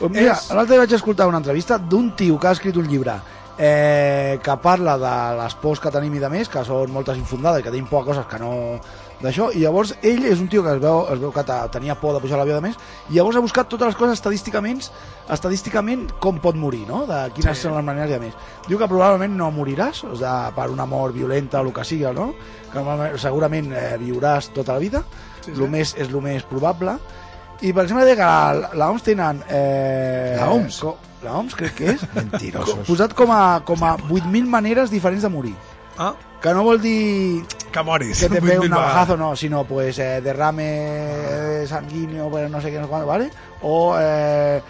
S2: Mira,
S1: És-
S2: l'altre dia vaig escoltar una entrevista d'un tio que ha escrit un llibre eh, que parla de les pors que tenim i de més, que són moltes infundades i que tenim por a coses que no d'això, i llavors ell és un tio que es veu, es veu que te- tenia por de pujar a l'avió de més, i llavors ha buscat totes les coses estadísticament estadísticament com pot morir, no? De quines
S1: Sí.
S2: són les maneres i de més. Diu que probablement no moriràs, o sigui, per una mort violenta o el que sigui, no? Que segurament eh, viuràs tota la vida,
S1: Sí,
S2: sí,
S1: sí.
S2: més, és el més probable, i per exemple deia que la, la OMS tenen... Eh,
S7: La OMS?
S2: Co, la OMS crec que és.
S7: Mentirosos.
S2: posat com a, com a 8.000 maneres diferents de morir.
S1: Ah,
S2: Que no vol dir
S1: que moris.
S2: que te
S1: 8.000
S2: pegue un navajazo, no, sino pues eh, derrame sanguíneo, pero no sé qué, no sé cuándo, ¿vale? O eh,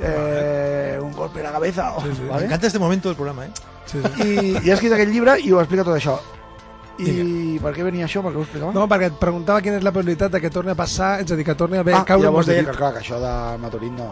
S2: eh, un golpe en la cabeza, o-
S1: Sí, sí.
S7: Me
S2: ¿vale?
S7: encanta este momento del programa, eh?
S1: Sí, sí.
S2: I, i ha escrit aquest llibre i ho explica tot això. I per què venia això? Per què ho explicava?
S1: No, perquè et preguntava quina és la probabilitat de que torni a passar, és a dir, que torni a haver
S2: ah,
S1: caure un
S2: llavors deia que, clar, que això de meteorit no...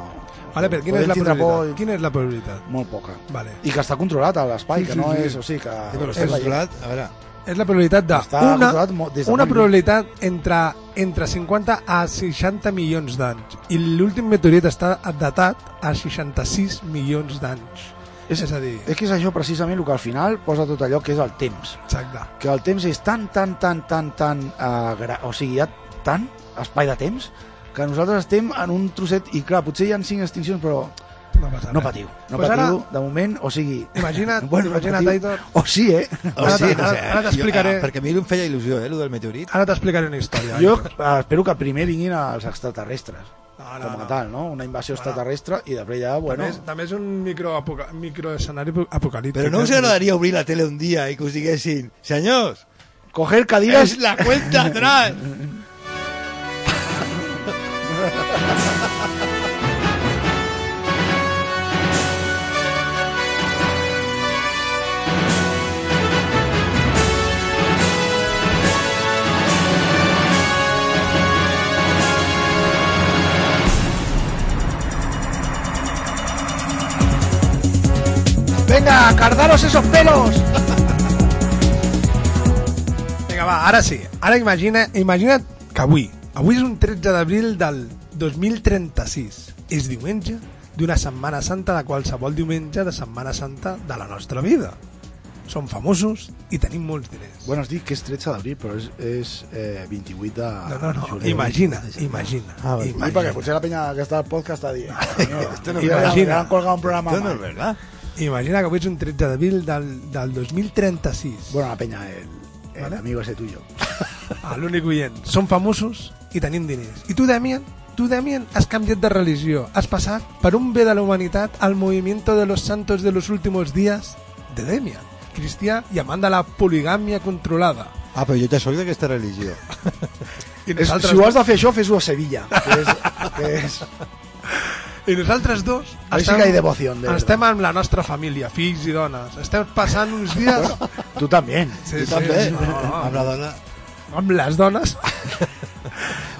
S1: Vale, però quina és la probabilitat?
S2: por
S1: Quina és la probabilitat?
S2: Molt poca.
S1: Vale.
S2: I que està controlat a l'espai,
S1: Sí,
S2: que no
S1: sí.
S2: és... O sigui, que...
S7: Sí, però
S2: és
S7: està
S2: la-
S7: controlat, a veure...
S1: És la probabilitat de
S2: Està
S1: una,
S2: de
S1: una probabilitat entre, entre 50 a 60 milions d'anys i l'últim meteorit està datat a 66 milions d'anys.
S2: És,
S1: És a dir-
S2: és que és això precisament el que al final posa tot allò que és el temps.
S1: Exacte.
S2: Que el temps és tan, tan, tan, tan, tan... Uh, gra... O sigui, hi ha tant espai de temps que nosaltres estem en un trosset i clar, potser hi ha cinc extincions però
S1: No passa
S2: no patiu, no
S1: Pues
S2: patiu,
S1: ara-
S2: de moment, o sigui...
S1: Imagina't,
S2: Bueno, no
S1: imagina't. Aitor.
S2: O sí, eh?
S7: O
S1: Ara
S7: sí,
S1: te-
S7: no sé.
S1: ara- ara t'explicaré.
S7: Ah, perquè a mi em feia il·lusió, eh, el del meteorit.
S1: Ara t'explicaré una història.
S2: Jo eh, espero que primer vinguin els extraterrestres.
S1: No, no,
S2: com a
S1: no.
S2: tal, no? Una invasió extraterrestre i després ja, bueno...
S1: També, és, també és un micro, micro apocalíptic.
S7: Però no us agradaria obrir la tele un dia i que us diguessin senyors,
S2: Coger cadires...
S7: és la cuenta atrás.
S2: Venga, cardaros esos pelos!
S1: Vinga, va, ara sí. Ara imagina, imagina't que avui, avui és un 13 d'abril del 2036. És diumenge d'una Setmana Santa de qualsevol diumenge de Setmana Santa de la nostra vida. Som famosos i tenim molts diners.
S2: Bueno, has dit que és 13 d'abril, però és, és eh, 28 de
S1: No, no, no,
S2: juliol.
S1: imagina, imagina.
S7: Ah,
S2: Sí,
S1: imagina.
S2: perquè potser la penya que està al podcast està dient...
S1: no és
S2: Imagina.
S1: verdad.
S2: han colgat un programa
S7: Esto no
S2: mal.
S7: es verdad.
S1: Imagina que avui és un 13 d'abril del, del 2036.
S2: Bueno, la penya, el, el
S1: Vale.
S2: amigo ese tuyo.
S1: Ah, l'únic oient. Som famosos i tenim diners. I tu, Damien, tu, Damien, has canviat de religió. Has passat per un bé de la humanitat al movimiento de los santos de los últimos días de Demian, cristià i amant de la poligàmia controlada.
S7: Ah, però jo ja soc d'aquesta religió.
S1: I
S2: És, si ho has de fer això, fes-ho a Sevilla. Que és, que és...
S1: I nosaltres dos
S2: Ahí sí que hay devoción, de
S1: estem amb la nostra família, fills i dones. Estem passant uns dies...
S2: Tu també.
S1: Sí,
S7: tu també.
S1: No, no.
S7: Amb la dona...
S1: Amb les dones.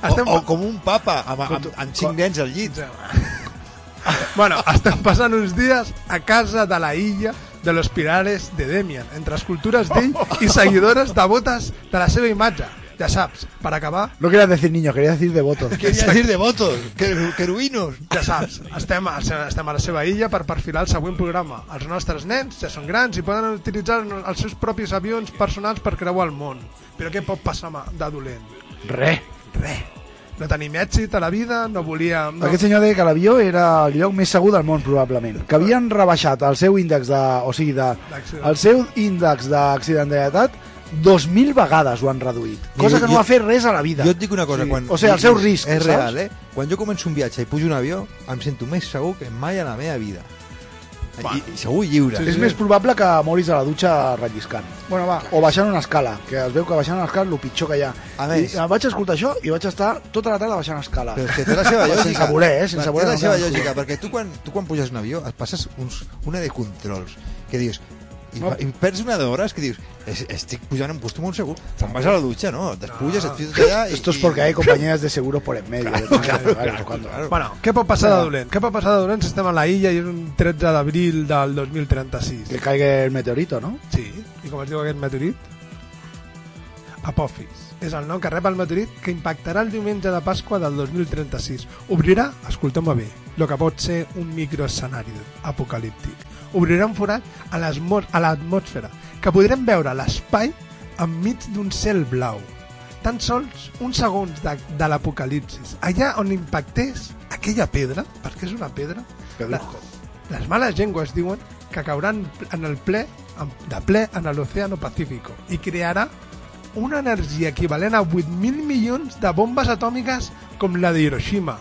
S7: O, o com un papa, amb, amb, amb cinc nens al llit.
S1: Bueno, estem passant uns dies a casa de la illa de los Pirales de Demian, entre escultures d'ell i seguidores devotes de la seva imatge. Ja saps, per acabar,
S2: No querías decir niño, quería decir devotos.
S7: Quería decir devotos, quer- querubins.
S1: ja saps, estem a, estem a la seva illa per perfilar el següent programa. Els nostres nens ja són grans i poden utilitzar els seus propis avions personals per creuar el món. Però què pot passar de dolent?
S2: Re.
S1: Res. No tenim èxit a la vida, no volíem... No...
S2: Aquest senyor deia que l'avió era el lloc més segur del món, probablement. Que havien rebaixat el seu índex de... O sigui, de, el seu índex d'accidentalitat 2.000 vegades ho han reduït. Cosa que no
S7: Jo-
S2: va fer res a la vida.
S7: Jo et dic una cosa,
S2: Sí.
S7: quan...
S2: O sigui, el seu risc,
S7: És
S2: saps?
S7: real, eh? Quan jo començo un viatge i pujo un avió, em sento més segur que mai a la meva vida. I, i segur lliure.
S2: és més probable que moris a la dutxa relliscant. Bueno, va, o baixant una escala, que es veu que baixant una escala és el pitjor que hi ha.
S7: A més-
S2: I em vaig escoltar això i vaig estar tota la tarda baixant escales.
S7: Però és que té la seva lògica.
S2: Sense voler, eh? Sense voler.
S7: Té la
S2: no
S7: seva lògica, perquè tu quan, tu quan puges un avió et passes uns, una de controls que dius, i,
S2: No.
S7: i perds una d'hores que dius "Es- estic pujant en un puesto molt segur quan vas a la dutxa, no? Despulles, et fiques allà i...
S2: Esto es porque hay compañías de seguros por en medio.
S7: Claro, claro, claro, claro.
S1: Bueno, què pot passar de dolent? Què pot passar de dolent si estem a la illa i és un 13 d'abril del 2036?
S2: Que caiga el meteorito, ¿no?
S1: Sí, i com es diu aquest meteorit? Apophis. És el nom que rep el meteorit que impactarà el diumenge de Pasqua del 2036. Obrirà, escolteu-me bé, el que pot ser un microescenari apocalíptic. Obrirà un forat a l'atmosfera, que podrem veure l'espai enmig d'un cel blau. Tan sols uns segons de, de l'apocalipsis. Allà on impactés aquella pedra, perquè és una pedra, la- les males llengües diuen que cauran en el ple, de ple en l'Oceano Pacífico i crearà una energia equivalent a 8.000 milions de bombes atòmiques com la de Hiroshima.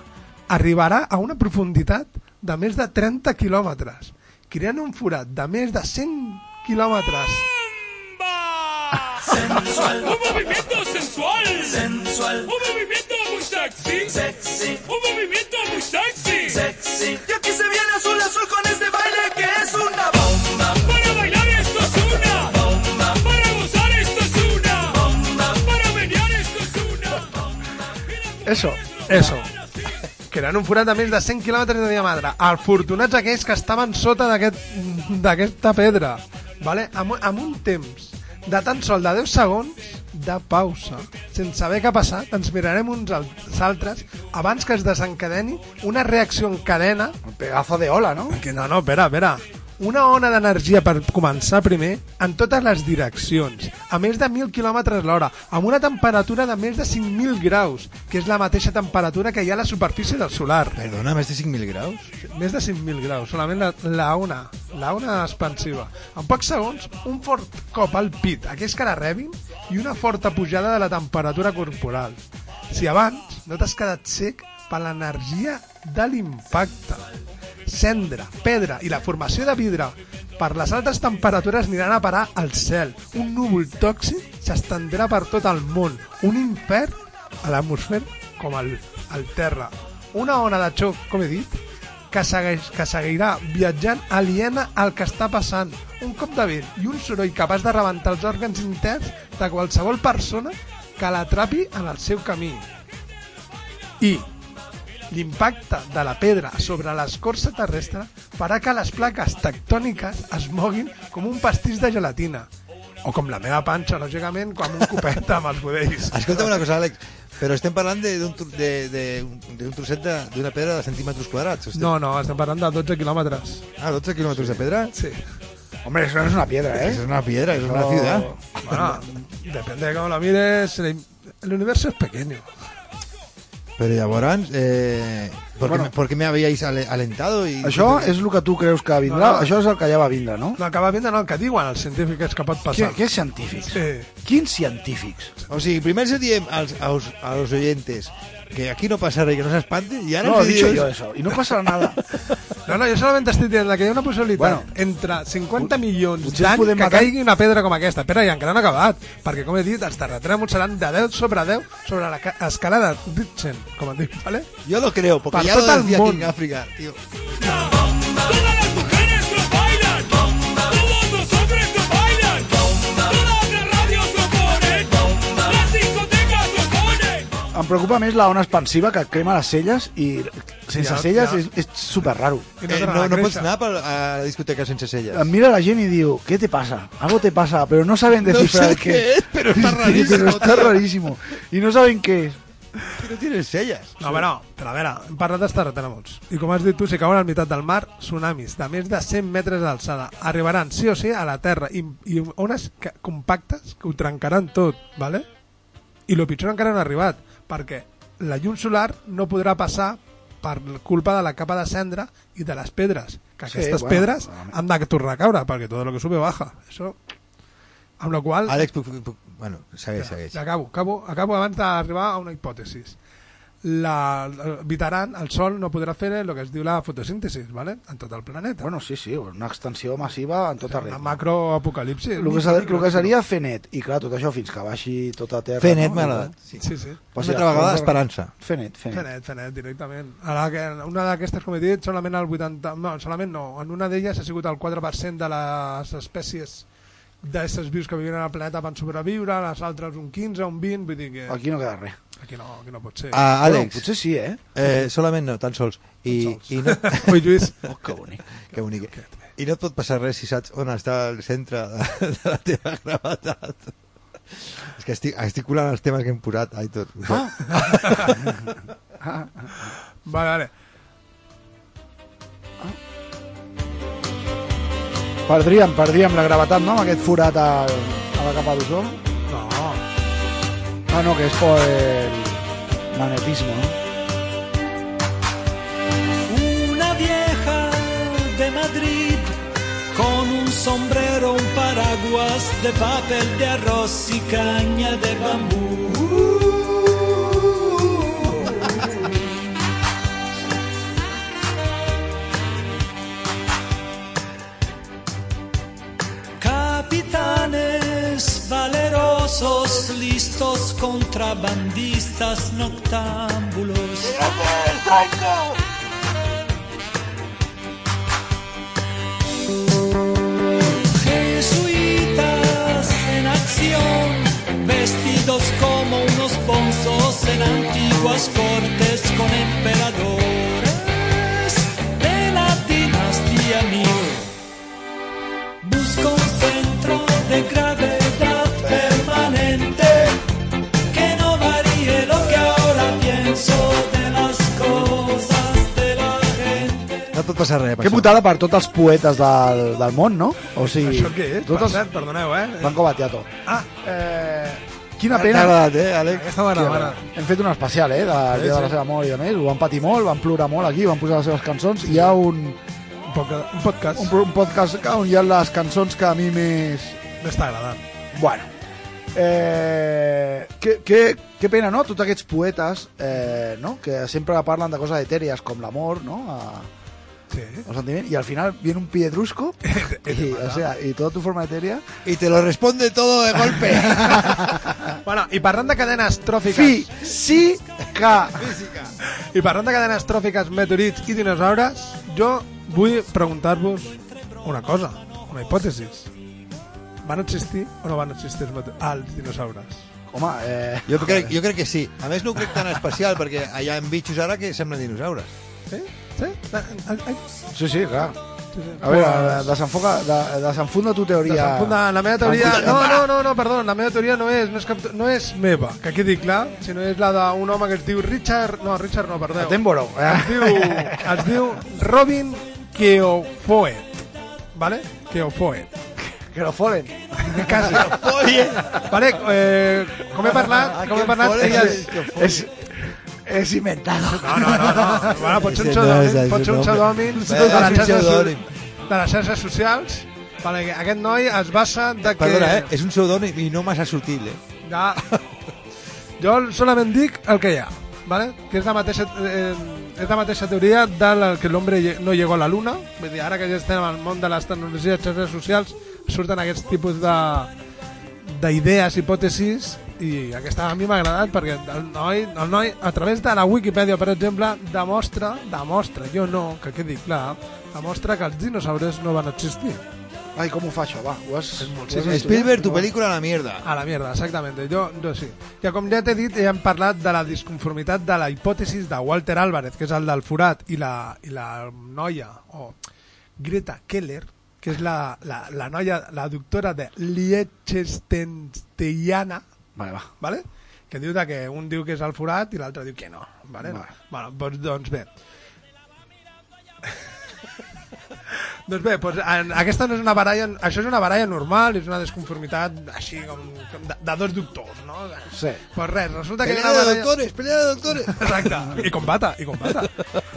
S1: Arribarà a una profunditat de més de 30 quilòmetres, creant un forat de més de 100 quilòmetres.
S15: Sensual. Un movimiento sensual. Sensual. Un movimiento muy sexy. Sexy. Un movimiento muy sexy. Sexy. Y aquí se viene azul azul con este baile que es una bomba. Para bailar esto es una bomba. Para gozar esto es una bomba. Para menear esto es una
S2: Eso.
S1: Eso. Creant un forat de més de 100 quilòmetres de diàmetre. Afortunats aquells que estaven sota d'aquest- d'aquesta pedra. Vale? Amb, amb un temps de tan sol de 10 segons de pausa. Sense saber què ha passat, ens mirarem uns als altres abans que es desencadeni una reacció en cadena
S2: Un pedazo de ola, ¿no?
S1: que no, no, espera, espera. Una ona d'energia per començar primer en totes les direccions, a més de 1.000 km l'hora, amb una temperatura de més de 5.000 graus, que és la mateixa temperatura que hi ha a la superfície del solar.
S7: Perdona, més de 5.000 graus?
S1: Més de 5.000 graus, solament la, la ona, la ona expansiva. En pocs segons, un fort cop al pit, aquells que la rebin, i una forta pujada de la temperatura corporal. Si abans no t'has quedat sec per l'energia de l'impacte, cendra, pedra i la formació de vidre per les altes temperatures aniran a parar al cel. Un núvol tòxic s'estendrà per tot el món. Un infern a l'atmosfera com al, al terra. Una ona de xoc, com he dit, que, segueix, que seguirà viatjant aliena al que està passant. Un cop de vent i un soroll capaç de rebentar els òrgans interns de qualsevol persona que l'atrapi en el seu camí. I l'impacte de la pedra sobre l'escorça terrestre farà que les plaques tectòniques es moguin com un pastís de gelatina. O com la meva panxa, lògicament, com un copet amb els budells.
S7: Escolta'm una cosa, Àlex, però estem parlant de- d'un tro- de- de- d'un trosset de- d'una pedra de centímetres quadrats. estem-
S1: No, no, estem parlant de 12 quilòmetres.
S7: Ah, 12 kilómetros de pedra.
S1: Sí.
S2: Hombre, eso no es una piedra, ¿eh?
S7: Eso es una piedra, eso es una ciudad.
S1: Bueno, depende de cómo la mires. El, el universo es pequeño.
S7: Pero llavors, eh, ¿por,
S2: Bueno.
S7: me habíais ale- alentado? I...
S2: Això és el que tu creus que vindrà?
S1: No, no.
S2: Això és el que ja va vindre, no?
S1: No, acaba viendo no, el que diuen els científics que pot
S2: Què,
S1: passar.
S2: què científics?
S1: Sí.
S2: Quins científics?
S7: O sigui, primer se diem als, als, a los oyentes que aquí no pasa nada y que no se espante, y ahora
S2: No, he dicho
S7: dius-
S2: yo eso. Y no pasará nada.
S1: No, no, jo solament estic dient que hi ha una possibilitat
S2: Bueno.
S1: entre 50 milions d'anys
S2: podem
S1: que
S2: matar-
S1: caigui una pedra com aquesta. Però i encara no ha acabat, perquè, com he dit, els terratrèmols seran de 10 sobre 10 sobre la ca- escala de Richten, com et dic, ¿vale?
S7: Yo lo creo, porque
S1: Per
S7: ya
S1: tot
S7: lo
S1: el
S7: decía aquí
S1: món.
S7: en África, tío.
S15: Todas las mujeres lo bailan, todos los hombres lo bailan, todas las radios lo ponen, las discotecas lo ponen.
S2: Em preocupa més la ona expansiva que crema les celles i sense
S1: Ja,
S2: celles
S1: ja.
S2: és, és super raro.
S1: I
S7: Eh,
S1: tornen
S7: no,
S1: a
S7: no pots
S1: créixer.
S7: anar per, a la discoteca sense celles.
S2: Em mira la gent i diu, ¿qué te pasa? Algo te pasa, pero no saben
S7: No
S2: descifrar
S7: sé
S2: qué.
S7: qué es, pero está
S2: Sí,
S7: rarísimo,
S2: pero está
S7: tío.
S2: rarísimo. Y no saben qué es.
S7: Que no tienes celles.
S1: No, però, però a veure, hem parlat dels terratrèmols. I com has dit tu, si cauen al meitat del mar, tsunamis de més de 100 metres d'alçada arribaran sí o sí a la Terra i, i ones que, compactes que ho trencaran tot, ¿vale? I el pitjor encara no ha arribat, perquè la llum solar no podrà passar per culpa de la capa de cendra i de les pedres, que
S2: Sí,
S1: aquestes
S2: bueno,
S1: pedres han de tornar a caure, perquè tot el que sube baja. Això... Amb la qual
S7: Àlex, puc, puc, puc, bueno, segueix, segueix.
S1: ja acabo, acabo, acabo abans d'arribar a una hipòtesis. La, evitaran, el Sol no podrà fer el que es diu la fotosíntesi, ¿vale? en tot el planeta.
S2: Bueno, sí, sí, una extensió massiva en tot
S1: una
S2: arreu.
S1: macroapocalipsi.
S2: El que, ser, el que seria fer net, i clar, tot això fins que baixi tota terra...
S7: Fer net
S2: no?
S7: m'ha agradat. Sí.
S1: Sí, sí.
S2: Pues
S7: Una
S2: sí,
S7: altra vegada,
S2: doncs,
S7: esperança.
S2: Fer net, fer net.
S1: Fenet, fenet, directament. Ara que una d'aquestes, com he dit, solament el 80... No, solament no. En una d'elles ha sigut el 4% de les espècies d'éssers vius que vivien al planeta van sobreviure, les altres un 15, un 20, vull dir que...
S2: Aquí no queda res.
S1: Aquí no, aquí no pot ser.
S7: Ah, Àlex.
S2: Bueno, potser sí, eh?
S7: Eh, solament no, tan sols. I, i no...
S1: Ui, Lluís.
S2: Oh, que bonic.
S7: que bonic. I no et pot passar res si saps on està el centre de, de la teva gravetat. És que estic, estic colant els temes que hem posat, Aitor.
S2: Ah.
S1: Vale, vale.
S2: Perdríem, perdríem la gravetat, no?, amb aquest forat al, a la capa d'ozó.
S1: No.
S2: Ah, no, que és por el magnetismo, ¿no?
S16: Una vieja de Madrid con un sombrero, un paraguas de papel de arroz y caña de bambú. Capitanes valerosos, listos contrabandistas noctámbulos. Jesuitas en acción, vestidos como unos bonzos en antiguas cortes con emperadores
S7: passa res.
S2: Que putada per tots els poetes del, del món, no? O sigui,
S1: Això què és? Per
S2: Tots
S1: cert, perdoneu, eh?
S2: Franco Battiato.
S1: Ah, eh...
S2: Quina
S7: T'ha
S2: pena.
S7: agradat, eh, Àlex?
S1: Aquesta m'agrada.
S2: Hem fet un especial, eh, del
S1: Sí,
S2: dia de la
S1: sí.
S2: seva mort i a més. Ho van patir molt, van plorar molt aquí, van posar les seves cançons. Hi ha un,
S1: Un, poca, un podcast.
S2: un, un podcast on hi ha les cançons que a mi més...
S1: M'està agradant.
S2: Bueno, eh, que, que, que pena, no? Tots aquests poetes eh, no? que sempre parlen de coses etèries com l'amor, no? A,
S1: Sí.
S2: el sentiment, y al final viene un piedrusco y, o sea, y toda tu forma etérea
S7: Y te lo responde todo de golpe.
S1: Bueno, i parlant de cadenes tròfiques...
S2: Física!
S1: I parlant de cadenes tròfiques, meteorits i dinosaures, jo vull preguntar-vos una cosa, una hipòtesi. Van existir o no van existir els, dinosaures?
S2: Home, eh...
S7: Jo crec, jo crec que sí. A més, no ho crec tan especial, perquè hi ha bitxos ara que semblen dinosaures.
S1: Sí? Sí?
S2: Sí, sí, clar.
S1: sí, sí.
S2: A veure, desenfoca, de, desenfunda tu teoria.
S1: Desenfunda, la meva teoria... No, no, no, no, perdó, la meva teoria no és, no és, cap, no és meva, que quedi clar, sinó és la d'un home que es diu Richard... No, Richard no, perdó.
S2: Attenborough.
S1: Es diu, es diu Robin Keofoet. ¿Vale?
S2: Lo foren.
S1: Quasi. vale, eh, com he parlat, com he parlat, ella és...
S2: És, és inventado.
S1: No, no, no, no. Bueno, pot ser un pseudònim,
S7: el
S1: pot ser un
S7: seu
S1: pseudònim de
S7: Eh,
S1: les xarxes,
S7: pseudònim.
S1: de les xarxes socials. Vale, aquest noi es basa de que...
S7: Perdona, eh? És un pseudònim i no massa sutil, eh?
S1: Ja. Jo solament dic el que hi ha, ¿vale? que és la mateixa, eh, és la mateixa teoria de la, que l'home no llegó a la luna. Vull dir, ara que ja estem al món de les tecnologies i xarxes socials, surten aquests tipus de d'idees, hipòtesis, i aquesta a mi m'ha agradat perquè el noi, el noi, a través de la Wikipedia, per exemple, demostra, demostra, jo no, que quedi clar, demostra que els dinosaures no van existir.
S2: Ai, com ho fa això? Va, ho has...
S1: És molt
S2: ho has
S1: sí,
S7: Spielberg, tu
S2: estudiat?
S7: pel·lícula a la mierda.
S1: A la mierda, exactament. Jo, jo sí. Ja com ja t'he dit, ja hem parlat de la disconformitat de la hipòtesis de Walter Álvarez, que és el del forat, i la, i la noia, o Greta Keller, que és la, la, la noia, la doctora de Liechtensteiana,
S2: Vale, va.
S1: ¿vale? que diu de que un diu que és el forat i l'altre diu que no. ¿vale?
S2: Vale.
S1: Bueno, doncs, doncs bé. doncs bé, doncs, en, aquesta no és una baralla... Això és una baralla normal, és una desconformitat així com, com de, de dos doctors, no?
S2: Sí.
S1: Pues res, resulta que hi ha
S7: Pelea de
S1: baralla...
S7: doctores, pelea de doctores.
S1: Exacte, i combata, i combata.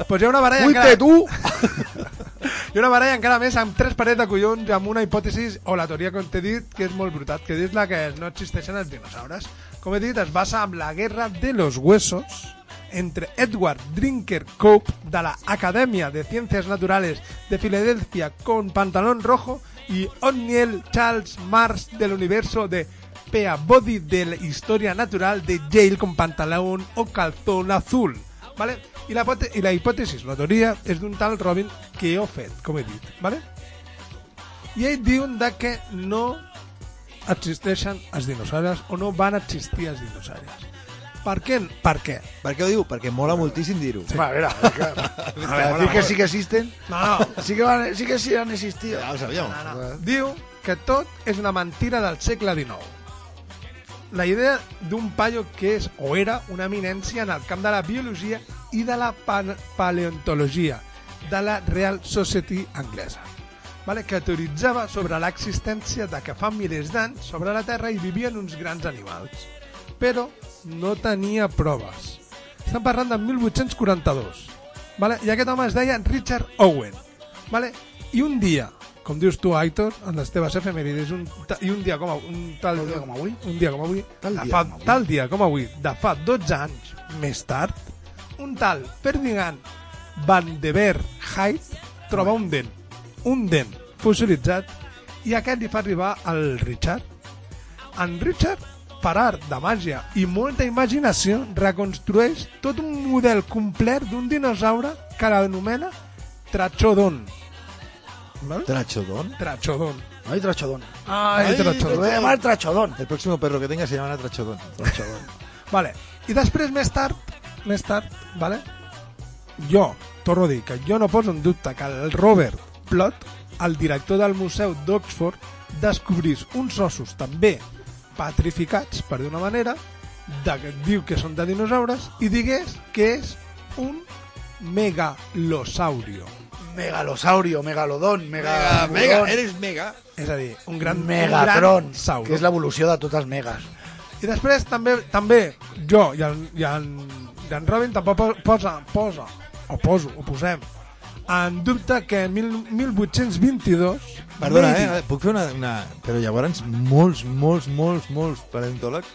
S1: Pues hi ha una baralla
S2: Uite,
S1: encara...
S2: tu!
S1: Ha una baralla encara més amb tres parets de collons i amb una hipòtesi o la teoria que t'he dit que és molt brutal, que és la que no existeixen els dinosaures. Com he dit, es basa en la guerra de los huesos entre Edward Drinker Cope de la Academia de Ciencias Naturales de Filadelfia con pantalón rojo y O'Neill Charles Mars del universo de Peabody de la historia natural de Yale con pantalón o calzón azul. ¿Vale? I la, i la hipòtesis, la teoria, és d'un tal Robin Keofet, com he dit. ¿vale? I ell diuen de que no existeixen els dinosaures o no van existir els dinosaures. Per què? Per què?
S7: Per què ho diu? Perquè mola moltíssim dir-ho.
S2: Sí. A ver, a ver, que- a ver, decir que sí que existen.
S1: No, no.
S2: Sí que, van, sí que sí han existido.
S7: Ja ho sabíem.
S1: No, no. Diu que tot és una mentira del segle XIX. La idea d'un paio que és o era una eminència en el camp de la biologia i de la pa- paleontologia de la Real Society anglesa vale? que teoritzava sobre l'existència de que fa milers d'anys sobre la Terra hi vivien uns grans animals però no tenia proves estem parlant de 1842 vale? i aquest home es deia Richard Owen vale? i un dia com dius tu, Aitor, en les teves efemèrides, un, i un dia com, a- un tal
S2: Un dia com avui?
S1: un dia com avui,
S2: Tal dia
S1: fa,
S2: com avui.
S1: tal dia com avui, de fa 12 anys més tard, un tal Ferdinand Van de Ver Height troba un dent, un dent fossilitzat, i aquest li fa arribar al Richard. En Richard, per art de màgia i molta imaginació, reconstrueix tot un model complet d'un dinosaure que l'anomena Trachodon. ¿Vale? Trachodon.
S2: Ay.
S1: Ay,
S2: Te
S1: Trachodon.
S2: voy a llamar trachodón.
S7: El próximo perro que tenga se llamará Trachodón.
S1: Vale. I després, més tard, més tard, vale? jo, torno a dir que jo no poso en dubte que el Robert Plot, el director del Museu d'Oxford, descobrís uns ossos també petrificats, per d'una manera, de, que diu que són de dinosaures, i digués que és un megalosaurio.
S2: megalosaurio, megalodon, mega...
S7: Mega, mega, eres mega.
S1: És a dir, un gran,
S2: Megatron,
S1: un gran
S2: que és l'evolució de totes megas.
S1: I després també també jo i en, i en, i en Robin tampoc po- posa, posa o poso, o posem en dubte que en mil, 1822
S7: Perdona, eh? Puc fer una, una... Però llavors molts, molts, molts, molts paleontòlegs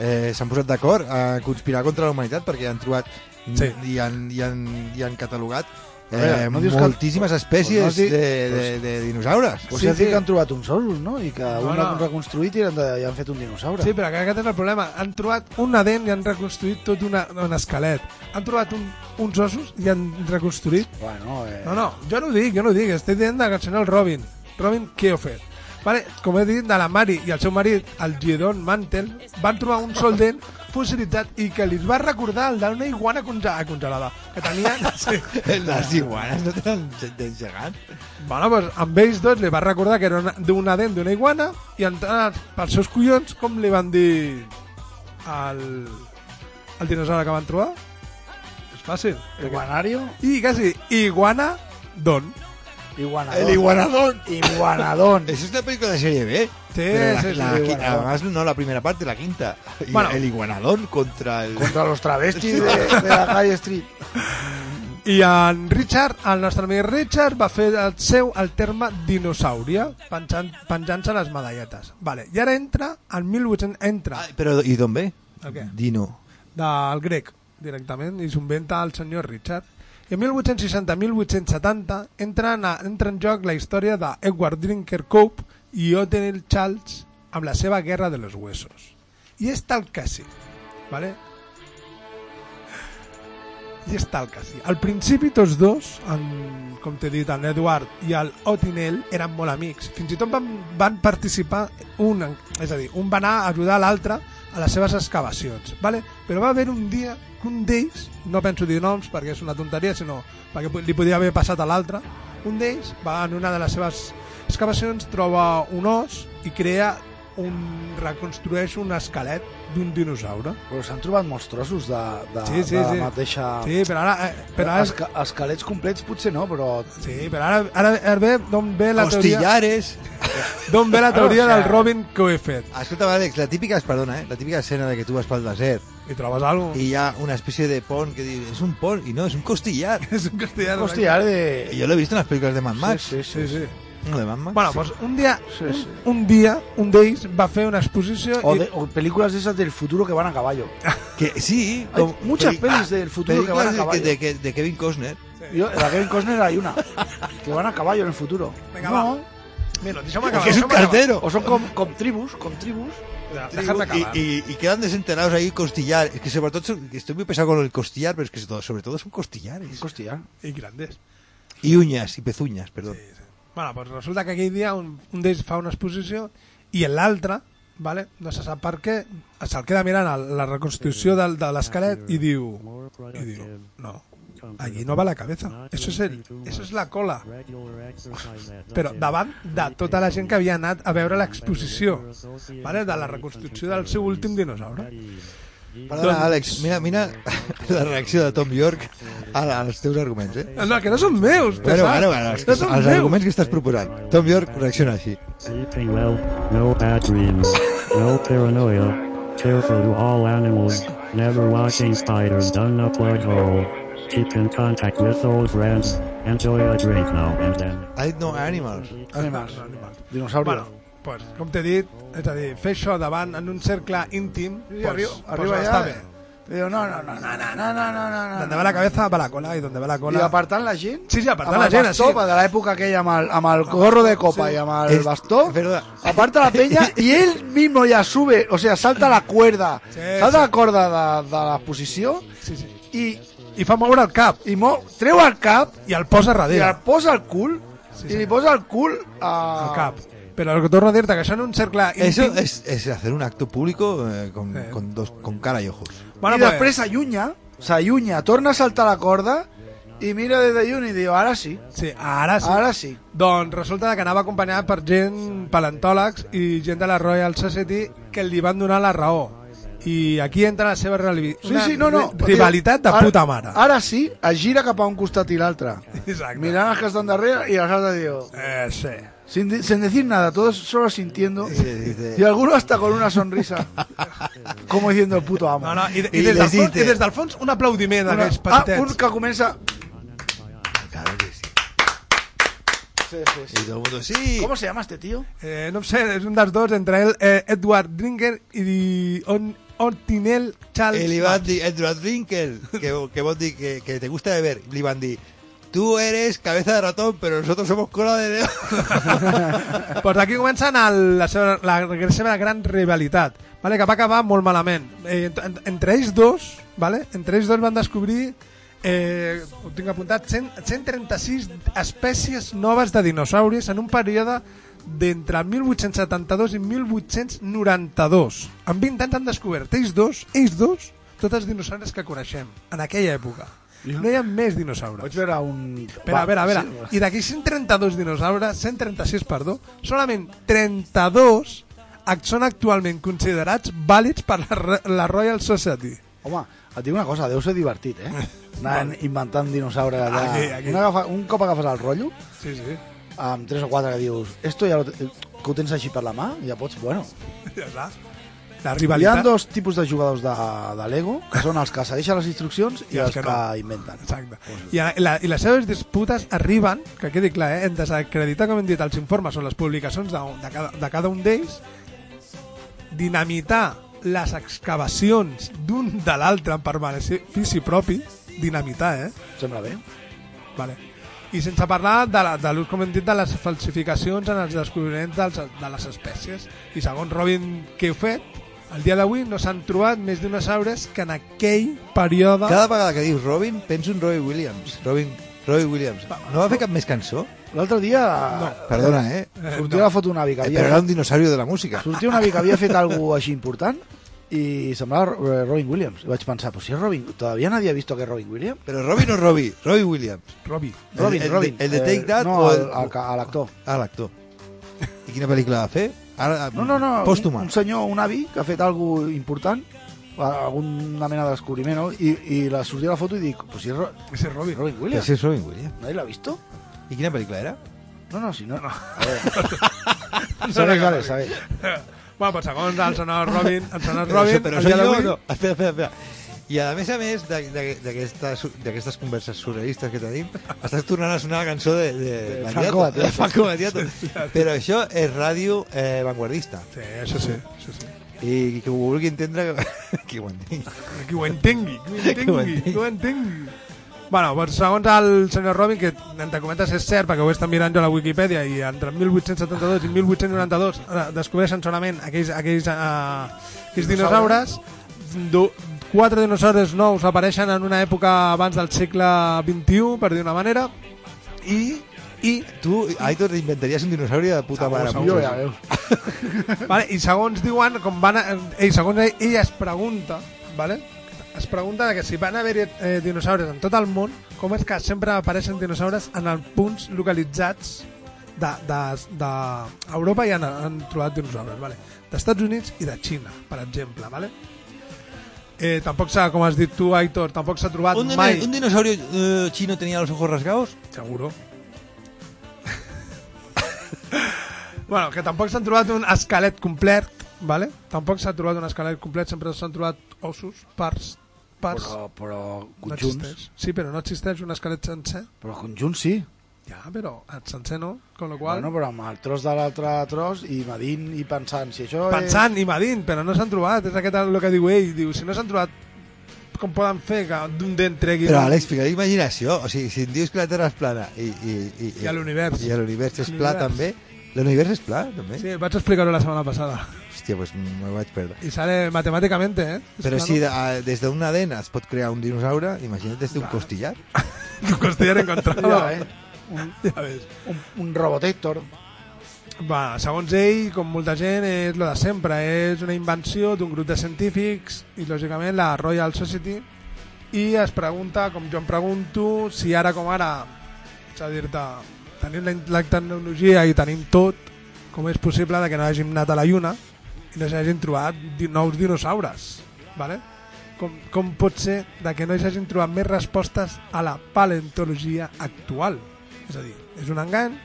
S7: eh, s'han posat d'acord a conspirar contra la humanitat perquè han trobat
S1: Sí.
S7: i, han, i, han, i han catalogat eh,
S2: no dius que-
S7: moltíssimes espècies
S2: Pues no dit-
S7: de, de, de dinosaures.
S2: Pues
S1: Sí,
S2: sí,
S1: sí.
S2: que han trobat uns ossos, no? I que
S1: No,
S2: un
S1: no.
S2: l'han reconstruït i han, de, i han fet un dinosaure.
S1: Sí, però que aquest és el problema. Han trobat una dent i han reconstruït tot una, un esquelet. Han trobat un, uns ossos i han reconstruït...
S2: Bueno, eh...
S1: No, no, jo no ho dic, jo no ho dic. Estic dient del senyor Robin. Robin Keofer. Vale, com he dit, de la Mari i el seu marit, el Giedon Mantel, van trobar un sol dent fossilitzat i que li va recordar el d'una iguana conge congelada. Que tenien... Sí.
S7: Les iguanes no tenen dents gegants.
S1: Bueno, pues, amb ells dos li va recordar que era una- d'una dent d'una iguana i entrant pels seus collons, com li van dir al, al dinosaure que van trobar? És fàcil.
S2: Iguanario.
S1: I quasi, iguana don.
S2: Iguanadón.
S7: El iguanadón.
S2: Iguanadón.
S7: Eso es una película de serie B.
S1: Sí,
S7: Pero la,
S1: sí, sí,
S7: la
S1: sí, iguanadón.
S7: además no la primera parte, la quinta. Y
S1: Bueno.
S7: el iguanadón contra el...
S2: Contra los travestis de, de la calle Street.
S1: I en Richard, el nostre amic Richard, va fer el seu el terme dinosàuria, penjant- penjant-se les medalletes. Vale. I ara entra, en 1800, entra
S7: Però, i d'on ve?
S1: El què?
S7: Dino.
S1: del grec, directament, i s'ho inventa el senyor Richard. I en 1860-1870 entra, en, entra en joc la història d'Edward Drinker Cope i Othniel Charles amb la seva Guerra de los Huesos. I és tal que sí. ¿vale? I és tal que sí. Al principi tots dos, en, com t'he dit, en Edward i el Otinel eren molt amics. Fins i tot van, van participar un, és a dir, un va anar a ajudar l'altre a les seves excavacions, ¿vale? però va haver un dia que un d'ells, no penso dir noms perquè és una tonteria, sinó perquè li podia haver passat a l'altre, un d'ells va en una de les seves excavacions, troba un os i crea un, reconstrueix un esquelet d'un dinosaure.
S2: Però s'han trobat molts trossos de, de,
S1: Sí, sí,
S2: de
S1: sí.
S2: la mateixa...
S1: Sí, però ara... Eh, però ara
S2: Esca, esquelets complets potser no, però...
S1: Sí, però ara, ara, ara ve d'on ve la
S7: Costillares.
S1: teoria... D'on ve la teoria del Robin que ho he fet.
S7: Escolta, Alex, la típica, perdona, eh? la típica escena de que tu vas pel desert
S1: I trobes algo.
S7: y ya una especie de pont que dice, es un pont, y no, es un costillar.
S1: És un costillar.
S2: Un costillar de...
S7: Y yo lo he visto en las películas de Mad Max.
S2: Sí, sí,
S1: Sí, sí.
S7: No, de.
S1: Bueno, pues un dia,
S2: Sí, sí.
S1: un, un dia, un d'ells va fer una exposició
S2: O,
S1: i...
S2: de, o películas esas del futuro que van a caballo.
S7: Que sí,
S2: Hay muchas
S7: peli-
S2: pelis
S7: ah,
S2: del futuro que van a
S7: películas de-
S2: caballo.
S7: de, que- de Kevin Costner.
S2: Yo, la Kevin Costner hay una. Que van a caballo en el futuro.
S1: Venga,
S2: no,
S1: va. Mira,
S7: Que es un cartero.
S2: o son con, con tribus, con tribus.
S7: Y, y- y quedan desenterados ahí costillar. Es que sobre todo estoy muy pesado con el costillar, pero es que sobre- todo son costillares.
S2: Un costillar.
S1: I grandes.
S7: Y uñas, y pezuñas, perdón.
S1: Bueno, pues resulta que aquell dia un, un d'ells fa una exposició i l'altre, vale, no se sap per què, se'l queda mirant a la reconstrucció del, de l'esquelet i diu, i diu, no, allí no va la cabeza, eso es, el, eso es la cola. Però davant de tota la gent que havia anat a veure l'exposició, vale, de la reconstrucció del seu últim dinosaure.
S7: Perdona, Àlex, mira, mira la reacció de Tom York a- als teus arguments, eh?
S1: No, que no són meus,
S7: Bueno,
S1: pesat.
S7: bueno, bueno, els,
S1: no són
S7: els
S1: meus.
S7: arguments que estàs proposant. Tom York reacciona així.
S17: Sleeping well, no bad dreams, no paranoia. Careful to all animals, never watching spiders down a plug hole. Keep in contact with old friends, enjoy a drink now and then.
S7: Ha dit no animals.
S2: Animals. Dinosaurio.
S1: Bueno, pues, com t'he dit, és a dir, fer això davant en un cercle íntim,
S2: Sí,
S1: pues,
S2: arriba,
S1: pues
S2: arriba
S1: està bé.
S2: Digo, no, no, no, no, no, no, no, no, no.
S1: Donde va la cabeza va la cola, i donde va la
S2: I
S1: cola...
S2: apartant la gent?
S1: Sí, sí, apartant la gent,
S2: bastó,
S1: així.
S2: de l'època aquella amb el, amb el gorro de copa
S1: Sí.
S2: y amb el
S7: Es-
S2: bastó, aparta la peña y él mismo ya sube, o sea, salta la cuerda,
S1: Sí,
S2: salta
S1: sí.
S2: la corda de, de la posició
S1: Sí, sí.
S2: i,
S1: I fa moure el cap,
S2: i mo, treu el cap
S1: i el posa
S2: i
S1: darrere,
S2: el posa al cul
S1: Sí,
S2: i
S1: sí.
S2: li posa el cul a...
S1: al cap. Però el que torno a dir-te, que això en un cercle
S7: Eso
S1: íntim...
S7: es, es hacer un acto público eh, con,
S1: Sí.
S7: con, dos, con cara y ojos.
S1: Bueno,
S2: I
S1: pues,
S2: després s'allunya, s'allunya, torna a saltar la corda i mira des de lluny i diu, ara sí,
S1: sí, ara sí.
S2: ara sí.
S1: Doncs resulta que anava acompanyat per gent paleontòlegs i gent de la Royal Society que li van donar la raó. I aquí entra la seva
S2: Sí, sí, no, no.
S1: ri- rivalitat de
S2: Ara-
S1: puta mare.
S2: Ara sí, es gira cap a un costat i l'altre.
S1: Exacte.
S2: Mirant els que estan darrere y els altres digo...
S1: Eh, sí.
S2: Sin, di- sin decir nada, todos solo sintiendo. Y alguno hasta con una sonrisa. como diciendo el puto amo.
S1: No, no, i, i, des del fons, i des del fons un aplaudiment
S2: Una-
S1: d'aquells
S2: ah, un que comença...
S7: Claro que sí.
S2: Sí, sí, sí.
S7: Y todo el mundo, sí.
S2: ¿Cómo se llama este tío?
S1: Eh, no sé, és un dels dos, entre ell, eh, Edward Drinker i On, Ontinel Charles.
S7: Y van dir, Edward Drinkel, que, que vos di que, que te gusta beber, li van tú eres cabeza de ratón, pero nosotros somos cola de león.
S1: pues aquí comencen el, la, seva, la, la seva gran rivalitat, vale? que va acabar molt malament. Eh, en, entre ells dos, vale? entre ells dos van descobrir, eh, ho tinc apuntat, 100, 136 espècies noves de dinosauris en un període d'entre 1872 i 1892. En 20 anys han descobert ells dos, ells dos, tots els dinosaures que coneixem en aquella època. No hi ha més dinosaures.
S2: Vaig veure un...
S1: Espera, a veure, a veure.
S2: Sí,
S1: I d'aquí 132 dinosaures, 136, perdó, solament 32 ac- són actualment considerats vàlids per la, la Royal Society.
S2: Home, et dic una cosa, deu ser divertit, eh? Anant inventant dinosaures allà.
S1: Aquí, aquí.
S2: Un, agafa, un cop agafes el rotllo,
S1: Sí, sí.
S2: amb tres o quatre que dius, esto ja lo, que ho tens així per la mà, ja pots, bueno.
S1: Ja està. La
S2: Hi ha
S1: rivalitat...
S2: dos tipus de jugadors de, de Lego, que són els que segueixen les instruccions i,
S1: I
S2: els
S1: els que
S2: que,
S1: no.
S2: inventen.
S1: Exacte. I, la, I les seves disputes arriben, que quedi clar, eh, en desacreditar, com hem dit, els informes o les publicacions de, de, cada, de cada un d'ells, dinamitar les excavacions d'un de l'altre en benefici propi, dinamitar, eh?
S2: Sembla bé.
S1: Vale. I sense parlar de, la, de l'ús, com hem dit, de les falsificacions en els descobriments dels, de les espècies. I segons Robin que al dia d'avui no s'han trobat més dinosaures que en aquell període...
S7: Cada vegada que dius Robin, penso en Robbie Williams. Robin, Robbie Williams. No va fer cap més cançó?
S2: L'altre dia...
S7: No. Perdona, eh?
S2: Sortia
S7: no.
S2: la foto un avi que
S7: Eh,
S2: havia...
S7: Però era un dinosaurio de la música.
S2: Sortia un avi que havia fet alguna així important i semblava eh, Robin Williams. I vaig pensar, pues si és Robin, todavía nadie ha visto que es Robin Williams.
S7: Pero Robin o Robbie, Robbie Williams.
S1: Robbie.
S2: Robin,
S7: el, el,
S2: Robin.
S7: El, de
S2: Eh,
S7: Take That
S2: no,
S7: o
S2: el-
S7: el...
S2: el a l'actor.
S7: Ah, l'actor. I quina pel·lícula va fer? Ara,
S2: No, no, no, un,
S7: Pòstuma.
S2: un senyor, un avi, que ha fet alguna important, alguna mena de descubriment, no? i, i la sortia la foto i dic, pues si és, Ro
S1: és Robin.
S2: Robin
S7: Però
S2: Williams.
S7: si és Robin Williams.
S2: ¿Nadie lo ha visto?
S7: I quina pel·lícula era?
S2: No, no, si no... no. A ver.
S1: No
S2: Sabes, sabes,
S1: Robin.
S2: sabes.
S1: Bueno, pues segons el sonor Robin, el sonor
S7: Però,
S1: Robin,
S7: però
S1: el
S7: soy
S1: dia
S7: jo, no. Espera, espera, espera. I a més a més d'aquestes converses surrealistes que tenim, estàs tornant a sonar la cançó de, de,
S2: De Franco Battiato.
S7: de Franco Battiato. Però això és ràdio eh, vanguardista.
S1: Sí, això sí, això sí.
S7: I que ho vulgui entendre, que, que ho entengui.
S1: Que ho entengui, que ho
S7: Que ho
S1: entengui,
S7: entengui.
S1: que ho entengui. Bueno, doncs segons el senyor Robin, que entre cometes és cert, perquè ho he estat mirant jo a la Wikipedia, i entre 1872 i 1892 eh, descobreixen solament aquells, aquells, uh, aquells dinosaures, do, quatre dinosaures nous apareixen en una època abans del segle XXI, per dir una manera, i... i
S7: Tu, Aitor, inventaries un dinosaurio de puta
S1: Segur,
S7: mare.
S1: segur, ja veus. vale, I segons diuen, com van, a- ell, segons ell, ell es pregunta, vale? es pregunta de que si van haver eh, dinosaures en tot el món, com és que sempre apareixen dinosaures en els punts localitzats d'Europa de, de, Europa i han, han trobat dinosaures, vale? d'Estats Units i de Xina, per exemple. Vale? Eh, tampoc s'ha, com has dit tu, Aitor, tampoc s'ha trobat
S7: ¿Un,
S1: mai...
S7: un dinosaurio eh, chino tenía los ojos rasgados?
S1: Seguro. bueno, que tampoc s'han trobat un esquelet complet, vale? Tampoc s'ha trobat un esquelet complet, sempre s'han trobat ossos, parts, parts.
S2: Però, però
S1: no
S2: conjunts.
S1: existeix. Sí, però no existeix un esquelet sencer.
S2: Però conjunts sí.
S1: Ja, però el sencer no, con lo qual...
S2: Bueno, però amb el tros de l'altre tros i medint i pensant si això
S1: Pensant i medint, però no s'han trobat, és aquest el que diu ell, diu, si no s'han trobat, com poden fer que d'un dent tregui...
S7: Però, Àlex, fica imaginació. O sigui, si em dius que la Terra és plana i... I, i,
S1: I a l'univers.
S7: I a l'univers és pla, també. L'univers és pla, també?
S1: Sí, vaig explicar-ho la setmana passada.
S7: Hòstia, pues me vaig perdre.
S1: I sale matemàticamente, eh? És
S7: Però
S1: plano.
S7: si de, a, des d'una dent es pot crear un dinosaure, imagina't des d'un costillar.
S1: Un costillar encontrado.
S2: Ja, eh? Un,
S1: ja ves.
S2: un, un Robotector.
S1: Va, segons ell, com molta gent, és lo de sempre. És una invenció d'un grup de científics i, lògicament, la Royal Society i es pregunta, com jo em pregunto, si ara com ara, és a dir-te, tenim la, la tecnologia i tenim tot, com és possible de que no hàgim anat a la Lluna i no s'hagin trobat nous dinosaures. vale? com, com pot ser de que no s'hagin trobat més respostes a la paleontologia actual? És a dir, és un engany,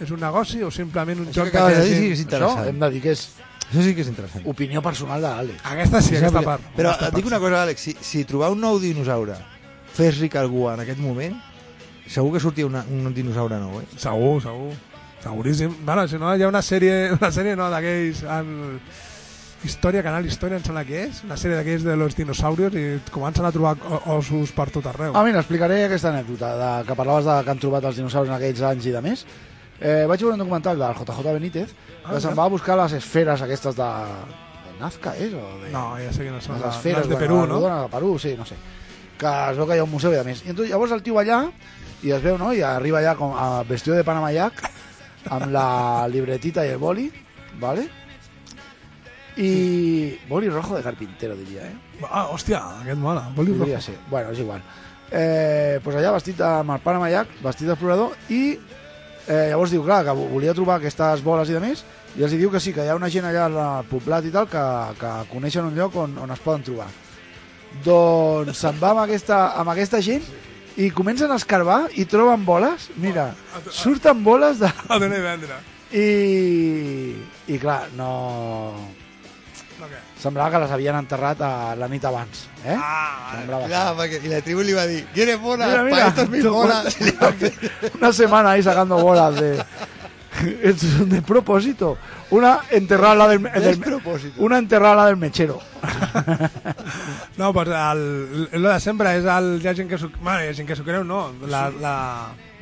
S1: és un negoci o simplement un
S7: Això
S1: joc
S7: que acabes de dir
S1: gent?
S7: sí que és interessant.
S2: Això hem de dir que és
S7: Això sí que és interessant.
S2: opinió personal de l'Àlex.
S1: Aquesta sí, aquesta part.
S7: Però
S1: aquesta
S7: et dic una cosa, Àlex, si, si trobar un nou dinosaure fes ric algú en aquest moment, segur que sortia una, un dinosaure nou, eh?
S1: Segur, segur. Seguríssim. Bueno, si no, hi ha una sèrie, una sèrie no, d'aquells... En... Història, Canal Història, em sembla que és. Una sèrie d'aquells de los dinosaurios i comencen a trobar ossos per tot arreu.
S2: Ah, mira, explicaré aquesta anècdota de, que parlaves de que han trobat els dinosaures en aquells anys i de més. Eh, vaig veure un documental del JJ Benítez
S1: Ah,
S2: que se'n va a buscar les esferes aquestes de, de Nazca, és? O de...
S1: No, ja sé que no són.
S2: les
S1: Les,
S2: esferes
S1: les de Perú, no?
S2: de Perú, sí, no sé. Que es veu que hi ha un museu i de més. I entonces, llavors el tio allà i es veu, no? I arriba allà com a vestido de Panamayac amb la libretita i el boli, ¿vale? I boli rojo de carpintero, diria, eh?
S1: Ah, hòstia, aquest mola. Vol dir
S2: Podria
S1: rojo.
S2: ser. Bueno, és igual. Eh, pues allà vestit amb el Panama Jack, vestit d'explorador, i eh, llavors diu, clar, que vo- volia trobar aquestes boles i de més, i els diu que sí, que hi ha una gent allà al poblat i tal que, que coneixen un lloc on, on es poden trobar. Doncs se'n va amb aquesta, amb aquesta gent i comencen a escarbar i troben boles, mira, surten boles de...
S1: A donar i vendre.
S2: I, i clar, no... Semblava que les havien enterrat a la nit abans, eh? Ah, Semblava
S7: Clar, perquè, i la tribu li va dir, ¿quieres bolas?
S2: Mira, mira.
S7: Para mil bolas.
S2: Una semana ahí sacando bolas de. Es de propósito. Una enterrada del, del- una enterrada del mechero.
S1: No, pues el, lo de sempre és el, hi ha gent que s'ho bueno, hi ha gent que s'ho creu, no. La, la,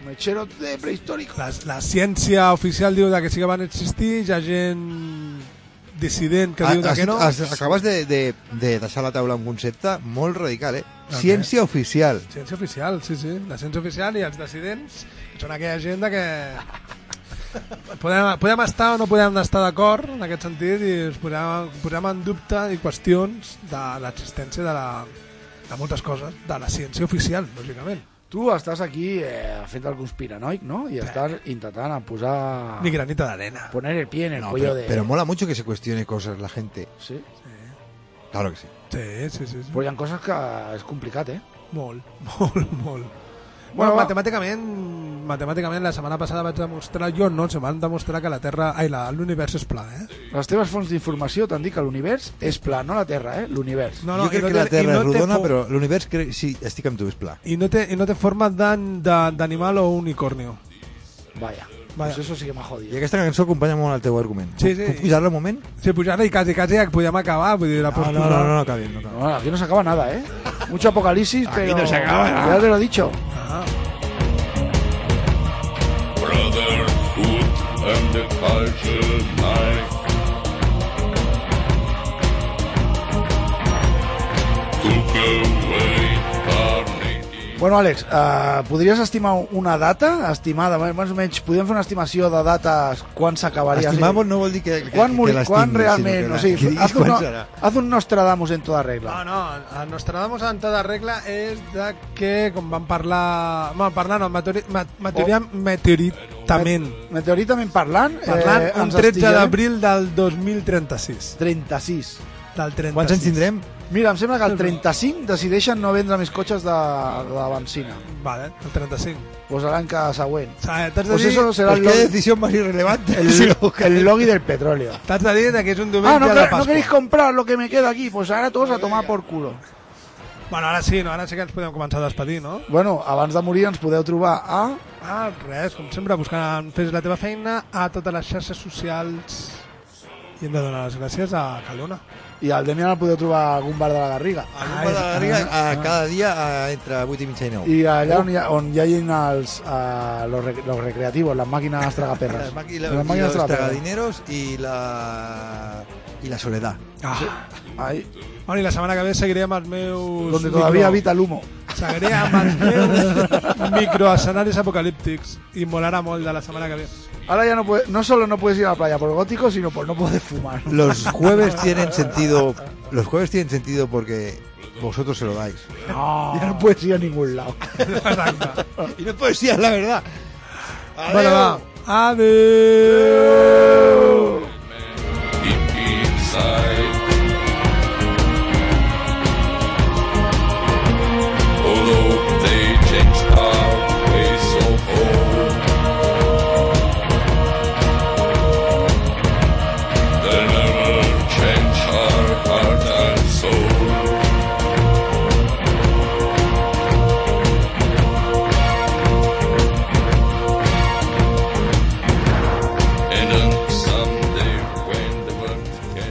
S2: Mechero de prehistórico.
S1: la, la ciència oficial diu que sí que van existir, hi ha gent dissident que diu
S7: Has-
S1: que no.
S7: has- acabes de, de, de deixar la taula un concepte molt radical, eh?
S1: Ok.
S7: Ciència oficial.
S1: Ciència oficial, sí, sí. La ciència oficial i els dissidents són aquella gent que podem, podem estar o no podem estar d'acord en aquest sentit i ens posem, posem en dubte i qüestions de l'existència de, la, de moltes coses, de la ciència oficial, lògicament.
S2: Tu estàs aquí eh, fent el conspiranoic, ¿no? I estàs intentant posar...
S1: Ni granita d'arena.
S2: Poner el pie en el
S7: No,
S2: cuello
S7: pero,
S2: de...
S7: pero mola mucho que se cuestione cosas la gente.
S2: Sí.
S7: Claro que sí.
S1: Sí, sí, sí. sí.
S2: Però hi ha coses que és complicat, eh?
S1: Molt, molt, molt.
S2: Bueno,
S1: Bueno, matemàticament, matemàticament la setmana passada vaig demostrar, jo no, se van demostrar que la Terra, ai, la- l'univers és pla, eh?
S2: Les teves fonts d'informació t'han dit que l'univers és pla, no la Terra, eh? L'univers.
S1: No, no,
S7: jo crec
S1: no
S7: que la Terra
S1: no
S7: és rodona, però l'univers crec... sí, estic amb tu, és pla.
S1: I no té, i no té forma d'animal o unicornio.
S2: Vaya.
S1: Vaya.
S2: Pues eso sí que m'ha
S7: I
S2: jodido.
S7: aquesta cançó acompanya molt el teu argument.
S1: Sí, sí.
S7: Puc pujar-la un moment?
S1: Sí, pujar-la i quasi, quasi ja podíem acabar, vull dir, la
S7: No, no, no, no, no acabem, no acabem.
S2: No, aquí no se acaba nada, ¿eh? Mucho apocalipsis,
S7: Aquí
S2: pero...
S7: no se acaba nada.
S2: Ya te lo he dicho.
S1: Ah.
S15: Brotherhood and the culture night. Took away.
S2: Bueno, Àlex, eh, podries estimar una data estimada? Més o menys, podríem fer una estimació de dates quan s'acabaria?
S7: Estimamos no vol dir que, que,
S2: Quan,
S7: que l'estimis,
S2: quan realment?
S7: que
S2: O sigui,
S7: que
S2: haz, un,
S7: serà.
S2: haz un Nostradamus en toda regla.
S1: No, no, a Nostradamus en tota regla és de que, com van parlar... Bueno, parlant, no, meteori, meteoria, meteoritament.
S2: Meteoritament parlant,
S1: Parlant,
S2: eh,
S1: un
S2: ens
S1: 13
S2: estiguem-
S1: d'abril del 2036.
S2: 36.
S1: Del 36.
S7: Quants anys tindrem?
S2: Mira, em sembla que el 35 decideixen no vendre més cotxes de, de benzina.
S1: Vale, el 35.
S2: Pues l'any que següent.
S1: sea, t'has de
S2: Pues
S1: dir-
S2: eso será
S7: Pues
S2: el
S7: qué decisión más irrelevante.
S2: el,
S7: Si lo-
S2: el logui del petróleo.
S1: T'has de dir que és un diumenge
S2: Ah, no,
S1: de
S2: que- no
S1: Pasqua.
S2: queréis comprar lo que me queda aquí. Pues ahora todos a tomar por culo.
S1: Bueno, ara sí, no? ara sí que ens podem començar a despedir, no?
S2: Bueno, abans de morir ens podeu trobar a...
S1: Ah, res, com sempre, buscant Fes la teva feina a totes les xarxes socials i hem de donar les gràcies a Calona.
S2: I al Demian el podeu trobar a algun bar de la Garriga.
S7: Algú de la Garriga, a cada dia a, entre 8 i mitja i 9.
S2: I allà on hi ha, on hi ha els, uh, los, rec los recreativos, les màquines tragaperres.
S7: Las maqui-
S2: Les màquines
S7: los
S2: tragaperres.
S7: tragadineros y la, y la soledad.
S1: Ah.
S2: Ai,
S1: Bueno, i la setmana que ve seguiré amb els meus...
S2: donde todavía habita el humo.
S1: Seguiré amb els meus microescenaris apocalíptics i molarà molt de la setmana que ve.
S2: Ahora ya no puedes, no solo no puedes ir a la playa por gótico, sino por no poder fumar.
S7: Los jueves tienen sentido, los jueves tienen sentido porque vosotros se lo dais. No.
S2: Ya no puedes ir a ningún lado.
S7: y no puedes ir a la verdad.
S1: Adiós. Bueno, Adiós.